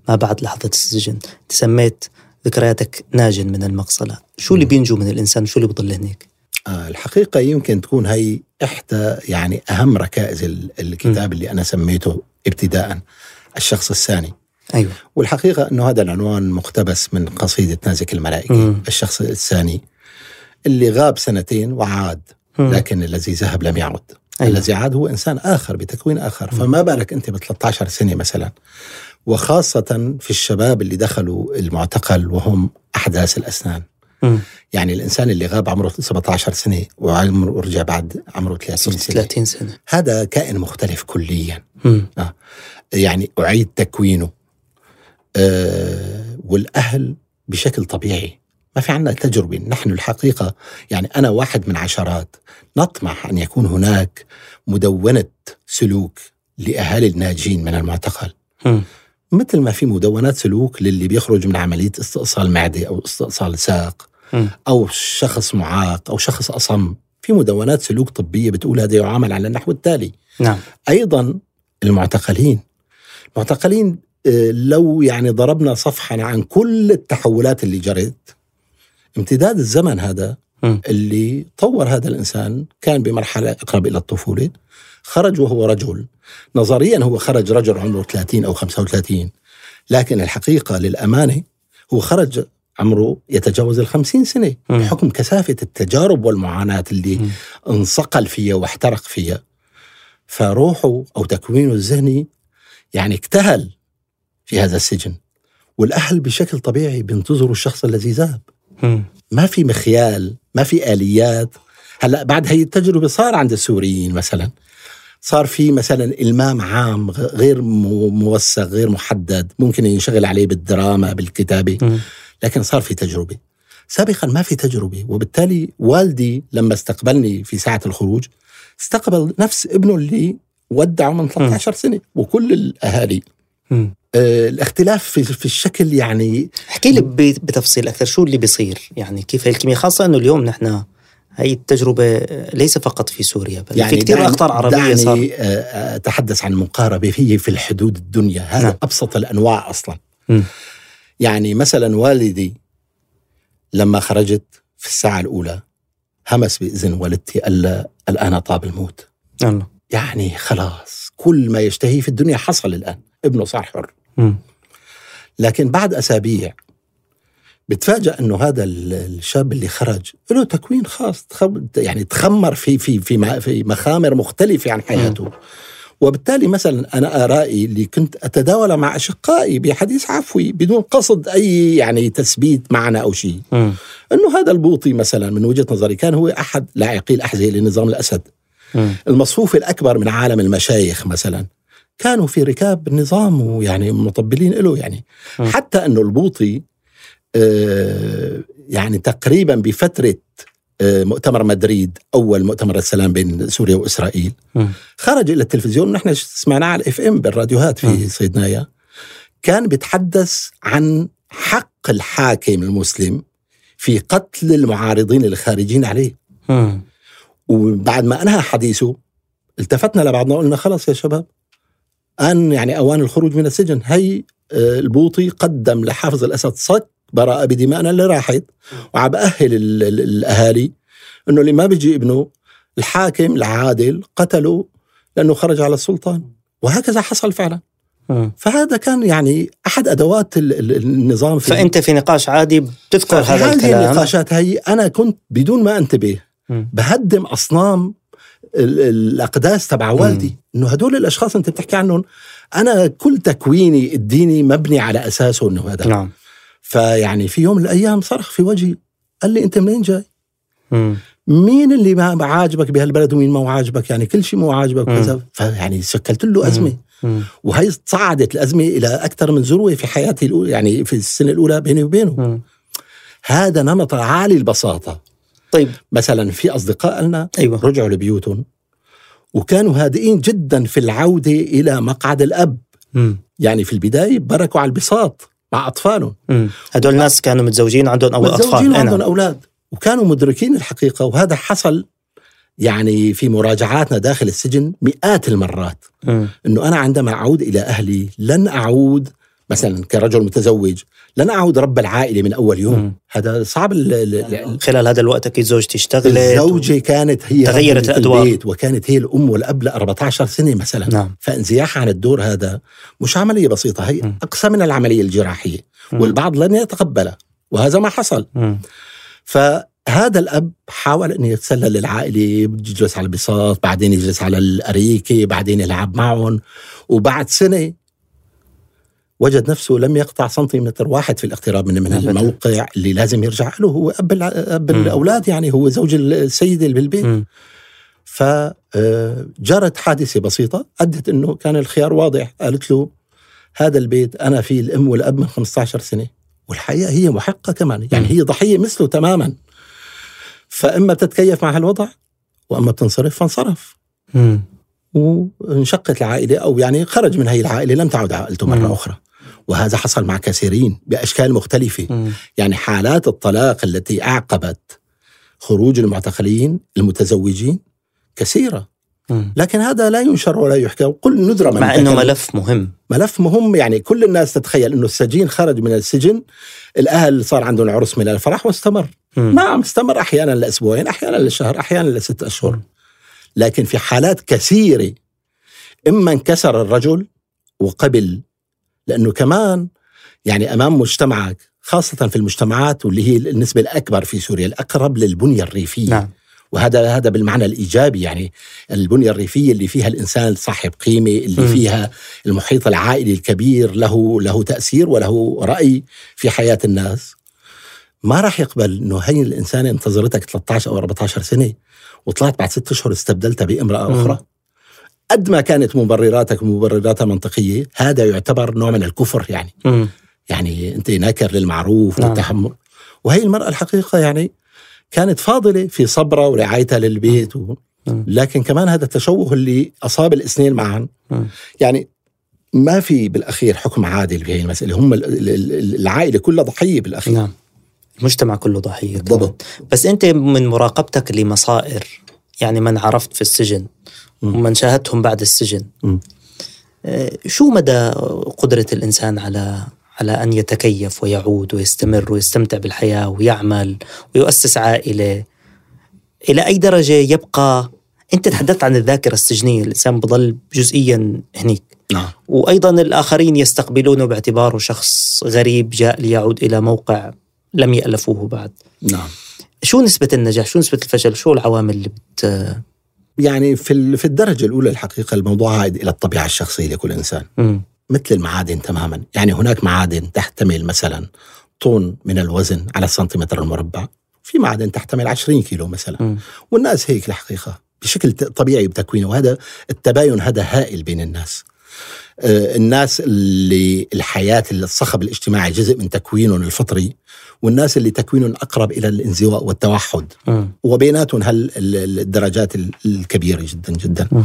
ما بعد لحظة السجن. تسميت ذكرياتك ناجٍ من المقصلة. شو اللي بينجو من الإنسان؟ شو اللي بضل هناك؟ آه، الحقيقة يمكن تكون هي إحدى يعني أهم ركائز ال- الكتاب اللي أنا سميته ابتداء الشخص الثاني. أيوة. والحقيقة أنه هذا العنوان مقتبس من قصيدة نازك الملائكة مم. الشخص الثاني اللي غاب سنتين وعاد مم. لكن الذي ذهب لم يعد. أيوة. الذي عاد هو إنسان آخر بتكوين آخر. فما بالك أنت ب 13 سنة مثلا وخاصة في الشباب اللي دخلوا المعتقل وهم أحداث الأسنان. مم. يعني الإنسان اللي غاب عمره 17 سنة وعمره ورجع بعد عمره 30 صرت سنة. 30 سنة. هذا كائن مختلف كليا. مم. يعني أعيد تكوينه. أه والأهل بشكل طبيعي. ما في عندنا تجربة. نحن الحقيقة يعني أنا واحد من عشرات. نطمح أن يكون هناك مدونة سلوك لأهالي الناجين من المعتقل. مم. مثل ما في مدونات سلوك للي بيخرج من عملية استئصال معدة أو استئصال ساق. أو شخص معاق أو شخص أصم. في مدونات سلوك طبية بتقول هذا يعامل على النحو التالي. نعم. أيضا المعتقلين. المعتقلين آه، لو يعني ضربنا صفحا عن كل التحولات اللي جرت امتداد الزمن هذا. اللي طور هذا الإنسان كان بمرحلة اقرب إلى الطفولة. خرج وهو رجل. نظريا هو خرج رجل عمره 30 أو 35 لكن الحقيقة للأمانة هو خرج عمره يتجاوز ال 50 سنة. مم. بحكم كثافة التجارب والمعاناة اللي. انصقل فيها واحترق فيها. فروحه أو تكوينه الذهني يعني اكتهل في هذا السجن. والأهل بشكل طبيعي بينتظروا الشخص الذي ذهب. ما في مخيال ما في آليات. هلأ بعد هي التجربة صار عند السوريين مثلا. صار في مثلا إلمام عام غير مو- موثق غير محدد ممكن ينشغل عليه بالدراما بالكتابة. لكن صار في تجربة. سابقا ما في تجربة وبالتالي والدي لما استقبلني في ساعة الخروج استقبل نفس ابنه اللي ودعه من 13 سنة وكل الأهالي. آه الاختلاف في, في الشكل يعني احكي لي بتفصيل أكثر شو اللي بيصير؟ يعني كيف الكيمياء خاصة إنه اليوم نحن هي التجربة ليس فقط في سوريا بل يعني في كثير أخطار عربية دعني صار آه، أتحدث عن مقاربة هي في الحدود الدنيا هذا نعم. أبسط الأنواع أصلا مم. يعني مثلا والدي لما خرجت في الساعة الأولى همس بإذن والدتي قال لها الآن طاب الموت الله يعني خلاص كل ما يشتهيه في الدنيا حصل الآن ابنه صار حر مم. لكن بعد أسابيع بتفاجأ إنه هذا ال- الشاب اللي خرج له تكوين خاص يعني تخمر في في في مخامر مختلفة عن حياته وبالتالي مثلا أنا آرائي اللي كنت أتداول مع أشقائي بحديث عفوي بدون قصد أي يعني تثبيت معنى أو شيء. إنه هذا البوطي مثلا من وجهة نظري كان هو أحد لاعقي الاحذيه لنظام الأسد. المصفوف الأكبر من عالم المشايخ مثلا كانوا في ركاب النظام ويعني مطبلين له يعني م. حتى أنه البوطي يعني تقريبا بفترة آه، مؤتمر مدريد أول مؤتمر السلام بين سوريا وإسرائيل. خرج إلى التلفزيون ونحن سمعناه على الاف إم بالراديوهات في. صيدنايا كان بيتحدث عن حق الحاكم المسلم في قتل المعارضين الخارجين عليه. وبعد ما أنهى حديثه التفتنا لبعضنا وقلنا خلص يا شباب أن يعني أوان الخروج من السجن هي آه، البوطي قدم لحافظ الأسد صك براءة بدمائنا اللي راحت. وعم ال- الأهالي إنه اللي ما بيجي ابنه الحاكم العادل قتله لأنه خرج على السلطان. وهكذا حصل فعلا. مم. فهذا كان يعني أحد أدوات ال- ال- النظام في فأنت في نقاش عادي بتذكر ففي هذا هذه الكلام. النقاشات هي أنا كنت بدون ما أنتبه. بهدم أصنام ال- الأقداس تبع والدي. إنه هدول الأشخاص أنت بتحكي عنهم أنا كل تكويني الديني مبني على أساسه إنه هذا. نعم. فيعني في يوم من الأيام صرخ في وجهي قال لي أنت منين جاي؟ مم. مين اللي ما عاجبك بهالبلد ومين ما عاجبك يعني كل شيء مو عاجبك. وكذا فيعني شكلت له أزمة. وهي صعدت الأزمة إلى أكثر من ذروة في حياتي الأولى يعني في السنة الأولى بيني وبينه مم. هذا نمط عالي البساطة طيب مثلا في اصدقاء لنا أيوه رجعوا لبيوتهم وكانوا هادئين جدا في العودة إلى مقعد الأب مم. يعني في البداية بركوا على البساط مع أطفالهم. هدول الناس كانوا متزوجين عندهم أو أطفال متزوجين وعندهم نعم. أولاد وكانوا مدركين الحقيقة وهذا حصل يعني في مراجعاتنا داخل السجن مئات المرات. إنه أنا عندما أعود إلى أهلي لن أعود مثلا كرجل متزوج لن أعود رب العائلة من أول يوم مم. هذا صعب ال- ال- ال- خلال هذا الوقت أكيد زوجتي اشتغلت الزوجة كانت هي تغيرت ربة الأدوار. البيت وكانت هي الأم والأب ل 14 سنة مثلا نعم فانزياحها عن الدور هذا مش عمليه بسيطة هي مم. أقصى من العملية الجراحية مم. والبعض لن يتقبلها وهذا ما حصل مم. فهذا الأب حاول انه يتسلل للعائلة يجلس على البساط بعدين يجلس على الأريكة بعدين يلعب معهم وبعد سنة وجد نفسه لم يقطع سنتيمتر واحد في الاقتراب من من. الموقع اللي لازم يرجع له هو أب أب. الأولاد يعني هو زوج السيده اللي بالبيت. فجرت حادثة بسيطة أدت إنه كان الخيار واضح قالت له هذا البيت أنا فيه الأم والأب من 15 سنة والحقيقة هي محقة كمان يعني. هي ضحية مثله تماما فإما بتتكيف مع هالوضع وإما بتنصرف فانصرف. وانشقت العائلة أو يعني خرج من هي العائلة لم تعد عائلته مرة. أخرى وهذا حصل مع كثيرين بأشكال مختلفة مم. يعني حالات الطلاق التي أعقبت خروج المعتقلين المتزوجين كثيرة مم. لكن هذا لا ينشر ولا يحكى وكل ندرة من مع إنه تكلم. ملف مهم ملف مهم يعني كل الناس تتخيل إنه السجين خرج من السجن الأهل صار عندهم عرس من الفرح واستمر مم. نعم استمر أحيانا لأسبوعين أحيانا لشهر أحيانا لست أشهر لكن في حالات كثيرة إما انكسر الرجل وقبل لأنه كمان يعني أمام مجتمعك خاصة في المجتمعات واللي هي النسبة الأكبر في سوريا الأقرب للبنية الريفية نعم وهذا هذا بالمعنى الإيجابي يعني البنية الريفية اللي فيها الإنسان صاحب قيمة اللي مم. فيها المحيط العائلي الكبير له له تأثير وله رأي في حياة الناس ما راح يقبل إنه هي الإنسانة انتظرتك 13 أو 14 سنة وطلعت بعد ست أشهر استبدلتها بامرأة. أخرى قد ما كانت مبرراتك مبرراتها منطقية هذا يعتبر نوع من الكفر يعني مم. يعني أنت ناكر للمعروف نعم. والتحمل وهي المرأة الحقيقة يعني كانت فاضلة في صبرها ورعايتها للبيت و... لكن كمان هذا التشوه اللي أصاب الاثنين معا. يعني ما في بالأخير حكم عادل في هي المسألة هم ال- ال- ال- العائلة كلها ضحية بالأخير نعم المجتمع كله ضحية. بالضبط بس أنت من مراقبتك لمصائر يعني من عرفت في السجن. ومن شاهدتهم بعد السجن. آه، شو مدى قدرة الإنسان على على أن يتكيف ويعود ويستمر ويستمتع بالحياة ويعمل ويؤسس عائلة؟ إلى أي درجة يبقى؟ أنت تحدثت عن الذاكرة السجنية الإنسان بضل جزئيا هنيك. نعم. وأيضا الآخرين يستقبلونه باعتباره شخص غريب جاء ليعود إلى موقع لم يألفوه بعد. نعم. شو نسبة النجاح؟ شو نسبة الفشل؟ شو العوامل اللي بت يعني في في الدرجة الأولى الحقيقة الموضوع عائد إلى الطبيعة الشخصية لكل إنسان. مم. مثل المعادن تماما. يعني هناك معادن تحتمل مثلا طن من الوزن على السنتيمتر المربع. في معادن تحتمل 20 كيلو مثلا. مم. والناس هيك الحقيقة. بشكل طبيعي بتكوينه. وهذا التباين هذا هائل بين الناس. الناس اللي الحياة الصخب الاجتماعي جزء من تكوينهم الفطري والناس اللي تكوينهم أقرب إلى الانزواء والتوحد مم. وبيناتهم ال- الدرجات ال- الكبيرة جدا جدا مم.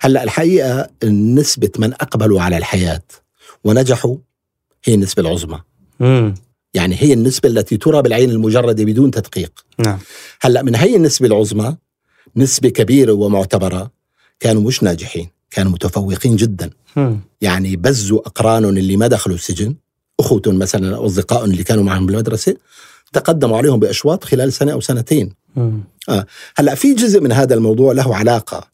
هلأ الحقيقة نسبة من أقبلوا على الحياة ونجحوا هي النسبة العظمى مم. يعني هي النسبة التي ترى بالعين المجردة بدون تدقيق نعم هلأ من هي النسبة العظمى نسبة كبيرة ومعتبرة كانوا مش ناجحين كانوا متفوقين جدا. يعني بزوا أقرانهم اللي ما دخلوا السجن أخوتهم مثلا أو أصدقائهم اللي كانوا معهم بالمدرسة تقدموا عليهم بأشواط خلال سنة أو سنتين مم. هلأ في جزء من هذا الموضوع له علاقة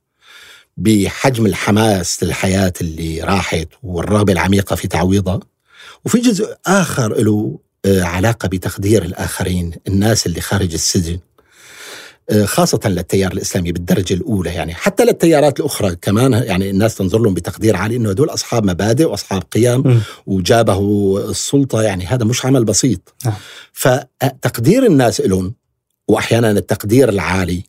بحجم الحماس للحياة اللي راحت والرغبة العميقة في تعويضها وفي جزء آخر له آه، علاقة بتقدير الآخرين الناس اللي خارج السجن آه، خاصة للتيار الإسلامي بالدرجة الأولى يعني حتى للتيارات الأخرى كمان يعني الناس تنظر لهم بتقدير عالي أنه هدول أصحاب مبادئ وأصحاب قيم م. وجابه السلطة يعني هذا مش عمل بسيط نعم. فتقدير الناس لهم وأحيانا التقدير العالي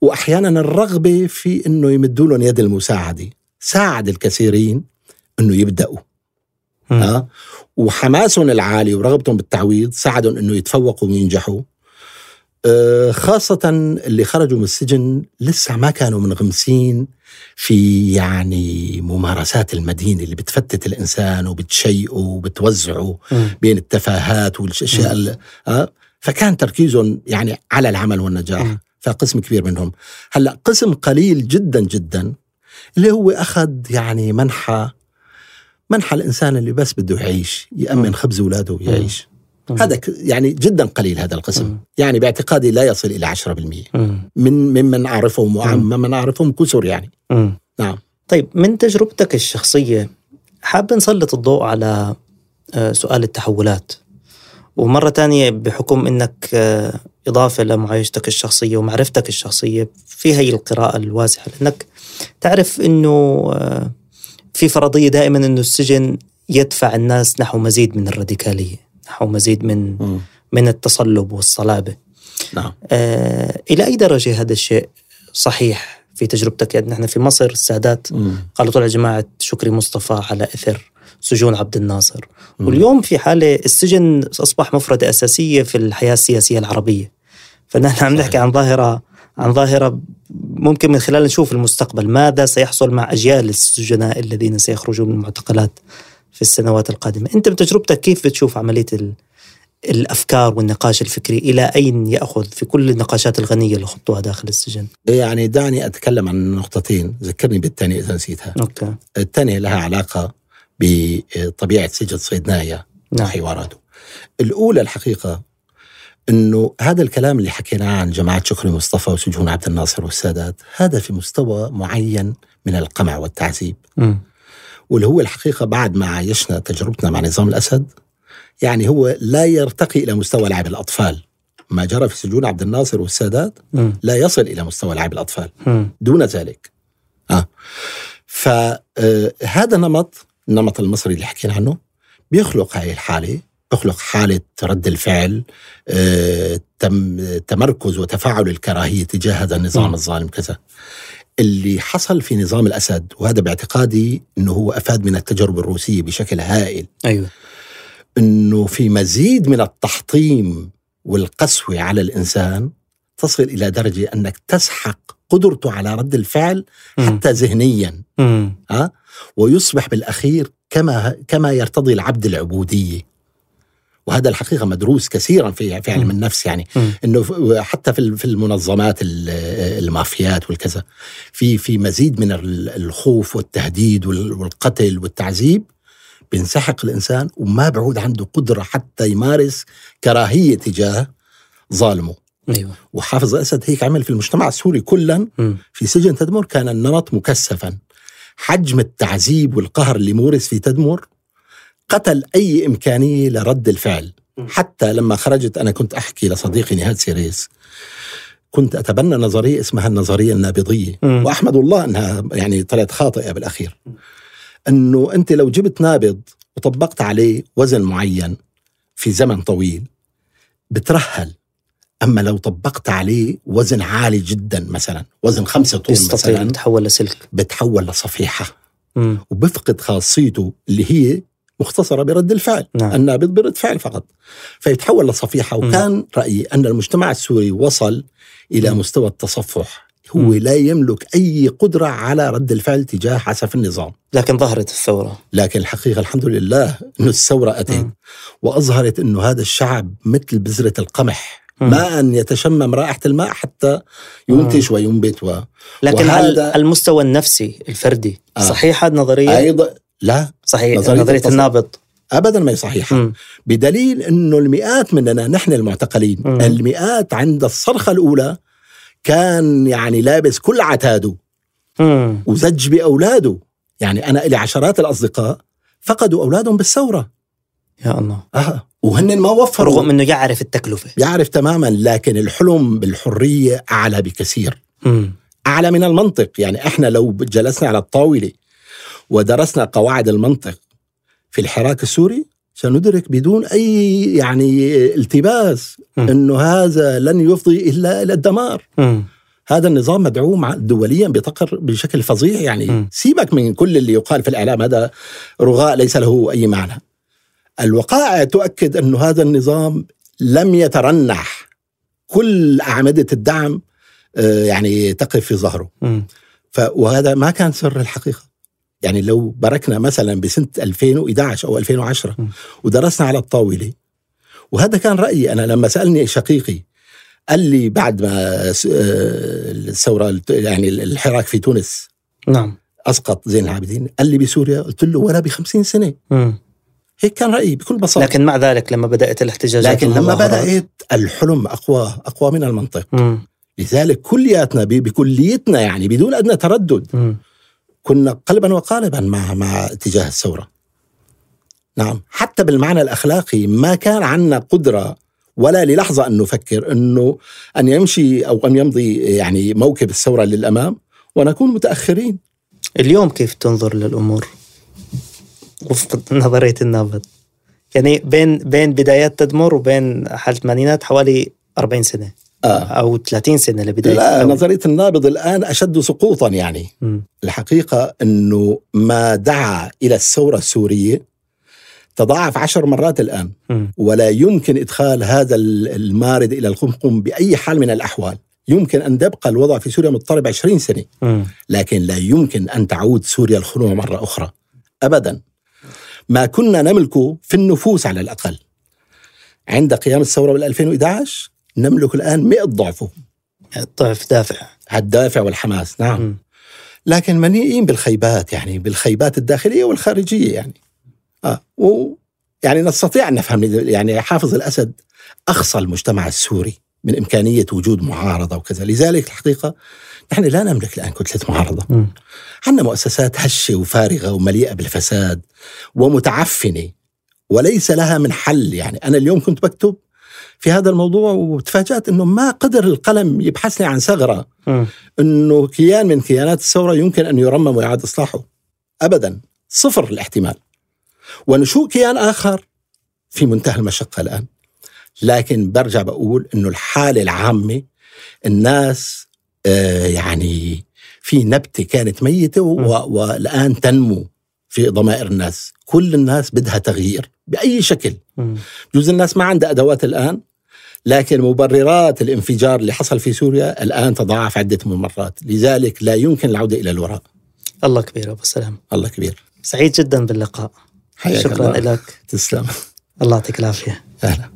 وأحيانا الرغبة في أنه يمدوا لهم يد المساعدة ساعد الكثيرين أنه يبدأوا. ها وحماسهم العالي ورغبتهم بالتعويض ساعدهم إنه يتفوقوا وينجحوا خاصة اللي خرجوا من السجن لسه ما كانوا منغمسين في يعني ممارسات المدينة اللي بتفتت الإنسان وبتشيئه وبتوزعه م. بين التفاهات والأشياء ال- آه، فكان تركيزهم يعني على العمل والنجاح مم. فقسم كبير منهم هلأ قسم قليل جدا جدا اللي هو أخذ يعني منحى منحى الإنسان اللي بس بده يعيش. يأمن خبز أولاده ويعيش م. هذا يعني جدا قليل هذا القسم. يعني باعتقادي لا يصل إلى 10% م. من ممن أعرفهم وممن أعرفهم كثر يعني. م. نعم. طيب من تجربتك الشخصية حاب نسلط الضوء على آه، سؤال التحولات. ومرة تانية بحكم أنك آه، إضافة لمعايشتك الشخصية ومعرفتك الشخصية في هي القراءة الواسعة. لأنك تعرف أنه آه، في فرضية دائما أنه السجن يدفع الناس نحو مزيد من الراديكالية. نحو مزيد من من التصلب والصلابة. نعم. آه، إلى أي درجة هذا الشيء صحيح في تجربتك؟ يعني نحن في مصر السادات مم. قالوا طلع جماعة شكري مصطفى على إثر سجون عبد الناصر. مم. واليوم في حالة السجن أصبح مفردة أساسية في الحياة السياسية العربية. فنحن عم نحكي عن ظاهرة عن ظاهرة ممكن من خلال نشوف المستقبل. ماذا سيحصل مع أجيال السجناء الذين سيخرجون من المعتقلات؟ في السنوات القادمة. أنت بتجربتك كيف بتشوف عملية ال... الأفكار والنقاش الفكري؟ إلى أين يأخذ في كل النقاشات الغنية اللي خضتوها داخل السجن؟ يعني دعني أتكلم عن نقطتين. ذكرني بالثانية إذا نسيتها. أوكي. الثانية لها علاقة بطبيعة سجن صيدنايا نعم. وحواراته الأولى الحقيقة أنه هذا الكلام اللي حكيناه عن جماعة شكري مصطفى وسجون عبد الناصر والسادات هذا في مستوى معين من القمع والتعذيب. مم. واللي هو الحقيقة بعد ما عايشنا تجربتنا مع نظام الأسد يعني هو لا يرتقي إلى مستوى لعب الأطفال ما جرى في سجون عبد الناصر والسادات مم. لا يصل إلى مستوى لعب الأطفال مم. دون ذلك آه. فهذا نمط النمط المصري اللي حكينا عنه بيخلق هاي الحالة بيخلق حالة رد الفعل آه، تم تمركز وتفاعل الكراهية تجاه هذا النظام م. الظالم كذا اللي حصل في نظام الأسد وهذا باعتقادي أنه هو أفاد من التجربة الروسية بشكل هائل. أيوه. أنه في مزيد من التحطيم والقسوة على الإنسان تصل إلى درجة أنك تسحق قدرته على رد الفعل. حتى ذهنيا. ها ويصبح بالأخير كما كما يرتضي العبد العبودية. وهذا الحقيقة مدروس كثيرا في في علم. النفس يعني. إنه حتى في في المنظمات ال- المافيات والكذا في في مزيد من ال- الخوف والتهديد وال- والقتل والتعذيب بينسحق الإنسان وما بعود عنده قدرة حتى يمارس كراهية تجاه ظالمه أيوه وحافظ الأسد هيك عمل في المجتمع السوري كلا. في سجن تدمر كان النمط مكثفا حجم التعذيب والقهر اللي مورس في تدمر قتل أي إمكانية لرد الفعل. حتى لما خرجت أنا كنت أحكي لصديقي نهاد سيريس كنت أتبنى نظرية اسمها النظرية النابضية. وأحمد الله أنها يعني طلعت خاطئة بالأخير. أنه أنت لو جبت نابض وطبقت عليه وزن معين في زمن طويل بترهل. أما لو طبقت عليه وزن عالي جدا مثلا وزن خمسة طن مثلا أن يتحول لسلك. بتحول لصفيحة. مم. وبفقد خاصيته اللي هي مختصرة برد الفعل نعم النابض برد فعل فقط فيتحول لصفيحة مم. وكان رأيي أن المجتمع السوري وصل إلى مم. مستوى التصفح هو مم. لا يملك أي قدرة على رد الفعل تجاه عسف النظام لكن ظهرت الثورة لكن الحقيقة الحمد لله أنه الثورة أتت مم. وأظهرت أنه هذا الشعب مثل بذرة القمح مم. ما أن يتشمم رائحة الماء حتى ينتج وينبت و... لكن وهذا- المستوى النفسي الفردي آه. صحيحة النظرية أيضا لا. صحيح نظرية نظرية النابض. ابدا ما هي صحيحة. مم. بدليل إنه المئات مننا نحن المعتقلين مم. المئات عند الصرخة الأولى كان يعني لابس كل عتاده. وزج بأولاده. يعني أنا لي عشرات الأصدقاء فقدوا أولادهم بالثورة. يا الله. آه وهن ما وفروا. رغم إنه يعرف التكلفة. يعرف تماما لكن الحلم بالحرية أعلى بكثير. مم. أعلى من المنطق. يعني إحنا لو جلسنا على الطاولة ودرسنا قواعد المنطق. في الحراك السوري سندرك بدون أي يعني التباس. إنه هذا لن يفضي إلا إلى الدمار. هذا النظام مدعوم دوليا بتقر بشكل فظيع يعني. سيبك من كل اللي يقال في الإعلام هذا رغاء ليس له أي معنى. الوقائع تؤكد انه هذا النظام لم يترنح. كل أعمدة الدعم آه، يعني تقف في ظهره. وهذا ما كان سر الحقيقة. يعني لو بركنا مثلا بسنة 2011 أو 2010 م. ودرسنا على الطاولة وهذا كان رأيي أنا لما سألني شقيقي قال لي بعد ما آه، الثورة يعني الحراك في تونس نعم أسقط زين العابدين قال لي بسوريا قلت له ولا ب 50 سنه. هيك كان رأيي بكل بساطة لكن مع ذلك لما بدأت الاحتجاجات لكن لما بدأت الحلم أقوى أقوى من المنطق مم. لذلك كلياتنا بكليتنا يعني بدون أدنى تردد مم. كنا قلبا وقالبا مع مع اتجاه الثورة. نعم، حتى بالمعنى الأخلاقي ما كان عندنا قدرة ولا للحظة أن نفكر أنه أن يمشي أو أن يمضي يعني موكب الثورة للأمام ونكون متأخرين. اليوم كيف تنظر للأمور وفق نظرية النابض يعني بين بين بدايات تدمر وبين حالة الثمانينات حوالي 40 سنة آه. أو 30 سنة لبداية لا الثورة. نظرية النابض الآن أشد سقوطا يعني. مم. الحقيقة إنه ما دعا إلى الثورة السورية تضاعف عشر مرات الآن. مم. ولا يمكن إدخال هذا المارد إلى القمقم بأي حال من الأحوال يمكن أن يبقى الوضع في سوريا مضطرب 20 سنة مم. لكن لا يمكن أن تعود سوريا الخنوع مرة أخرى ابدا ما كنا نملكه في النفوس على الأقل عند قيام الثورة بال 2011 نملك الآن 100 ضعفه ضعف دافع الدافع والحماس نعم مم. لكن مليئين بالخيبات يعني بالخيبات الداخلية والخارجية يعني آه و يعني نستطيع أن نفهم يعني حافظ الأسد اخصى المجتمع السوري من إمكانية وجود معارضة وكذا، لذلك الحقيقة نحن لا نملك الآن كتلة معارضة. مم. عندنا مؤسسات هشة وفارغة ومليئة بالفساد ومتعفنة وليس لها من حل يعني أنا اليوم كنت بكتب في هذا الموضوع وتفاجأت إنه ما قدر القلم يبحثني عن ثغرة. مم. إنه كيان من كيانات الثورة يمكن أن يرمم ويعاد إصلاحه. ابدا صفر الاحتمال. ونشوء كيان آخر في منتهى المشقة الآن. لكن برجع بقول إنه الحالة العامة الناس آه يعني في نبتة كانت ميتة و- والآن تنمو في ضمائر الناس. كل الناس بدها تغيير بأي شكل. جزء الناس ما عندها أدوات الآن لكن مبررات الانفجار اللي حصل في سوريا الآن تضاعف عدة مرات لذلك لا يمكن العودة إلى الوراء. الله كبير أبو سلام. الله كبير. سعيد جدا باللقاء. حياك شكرا الله. لك. تسلم. الله يعطيك العافية. أهلا.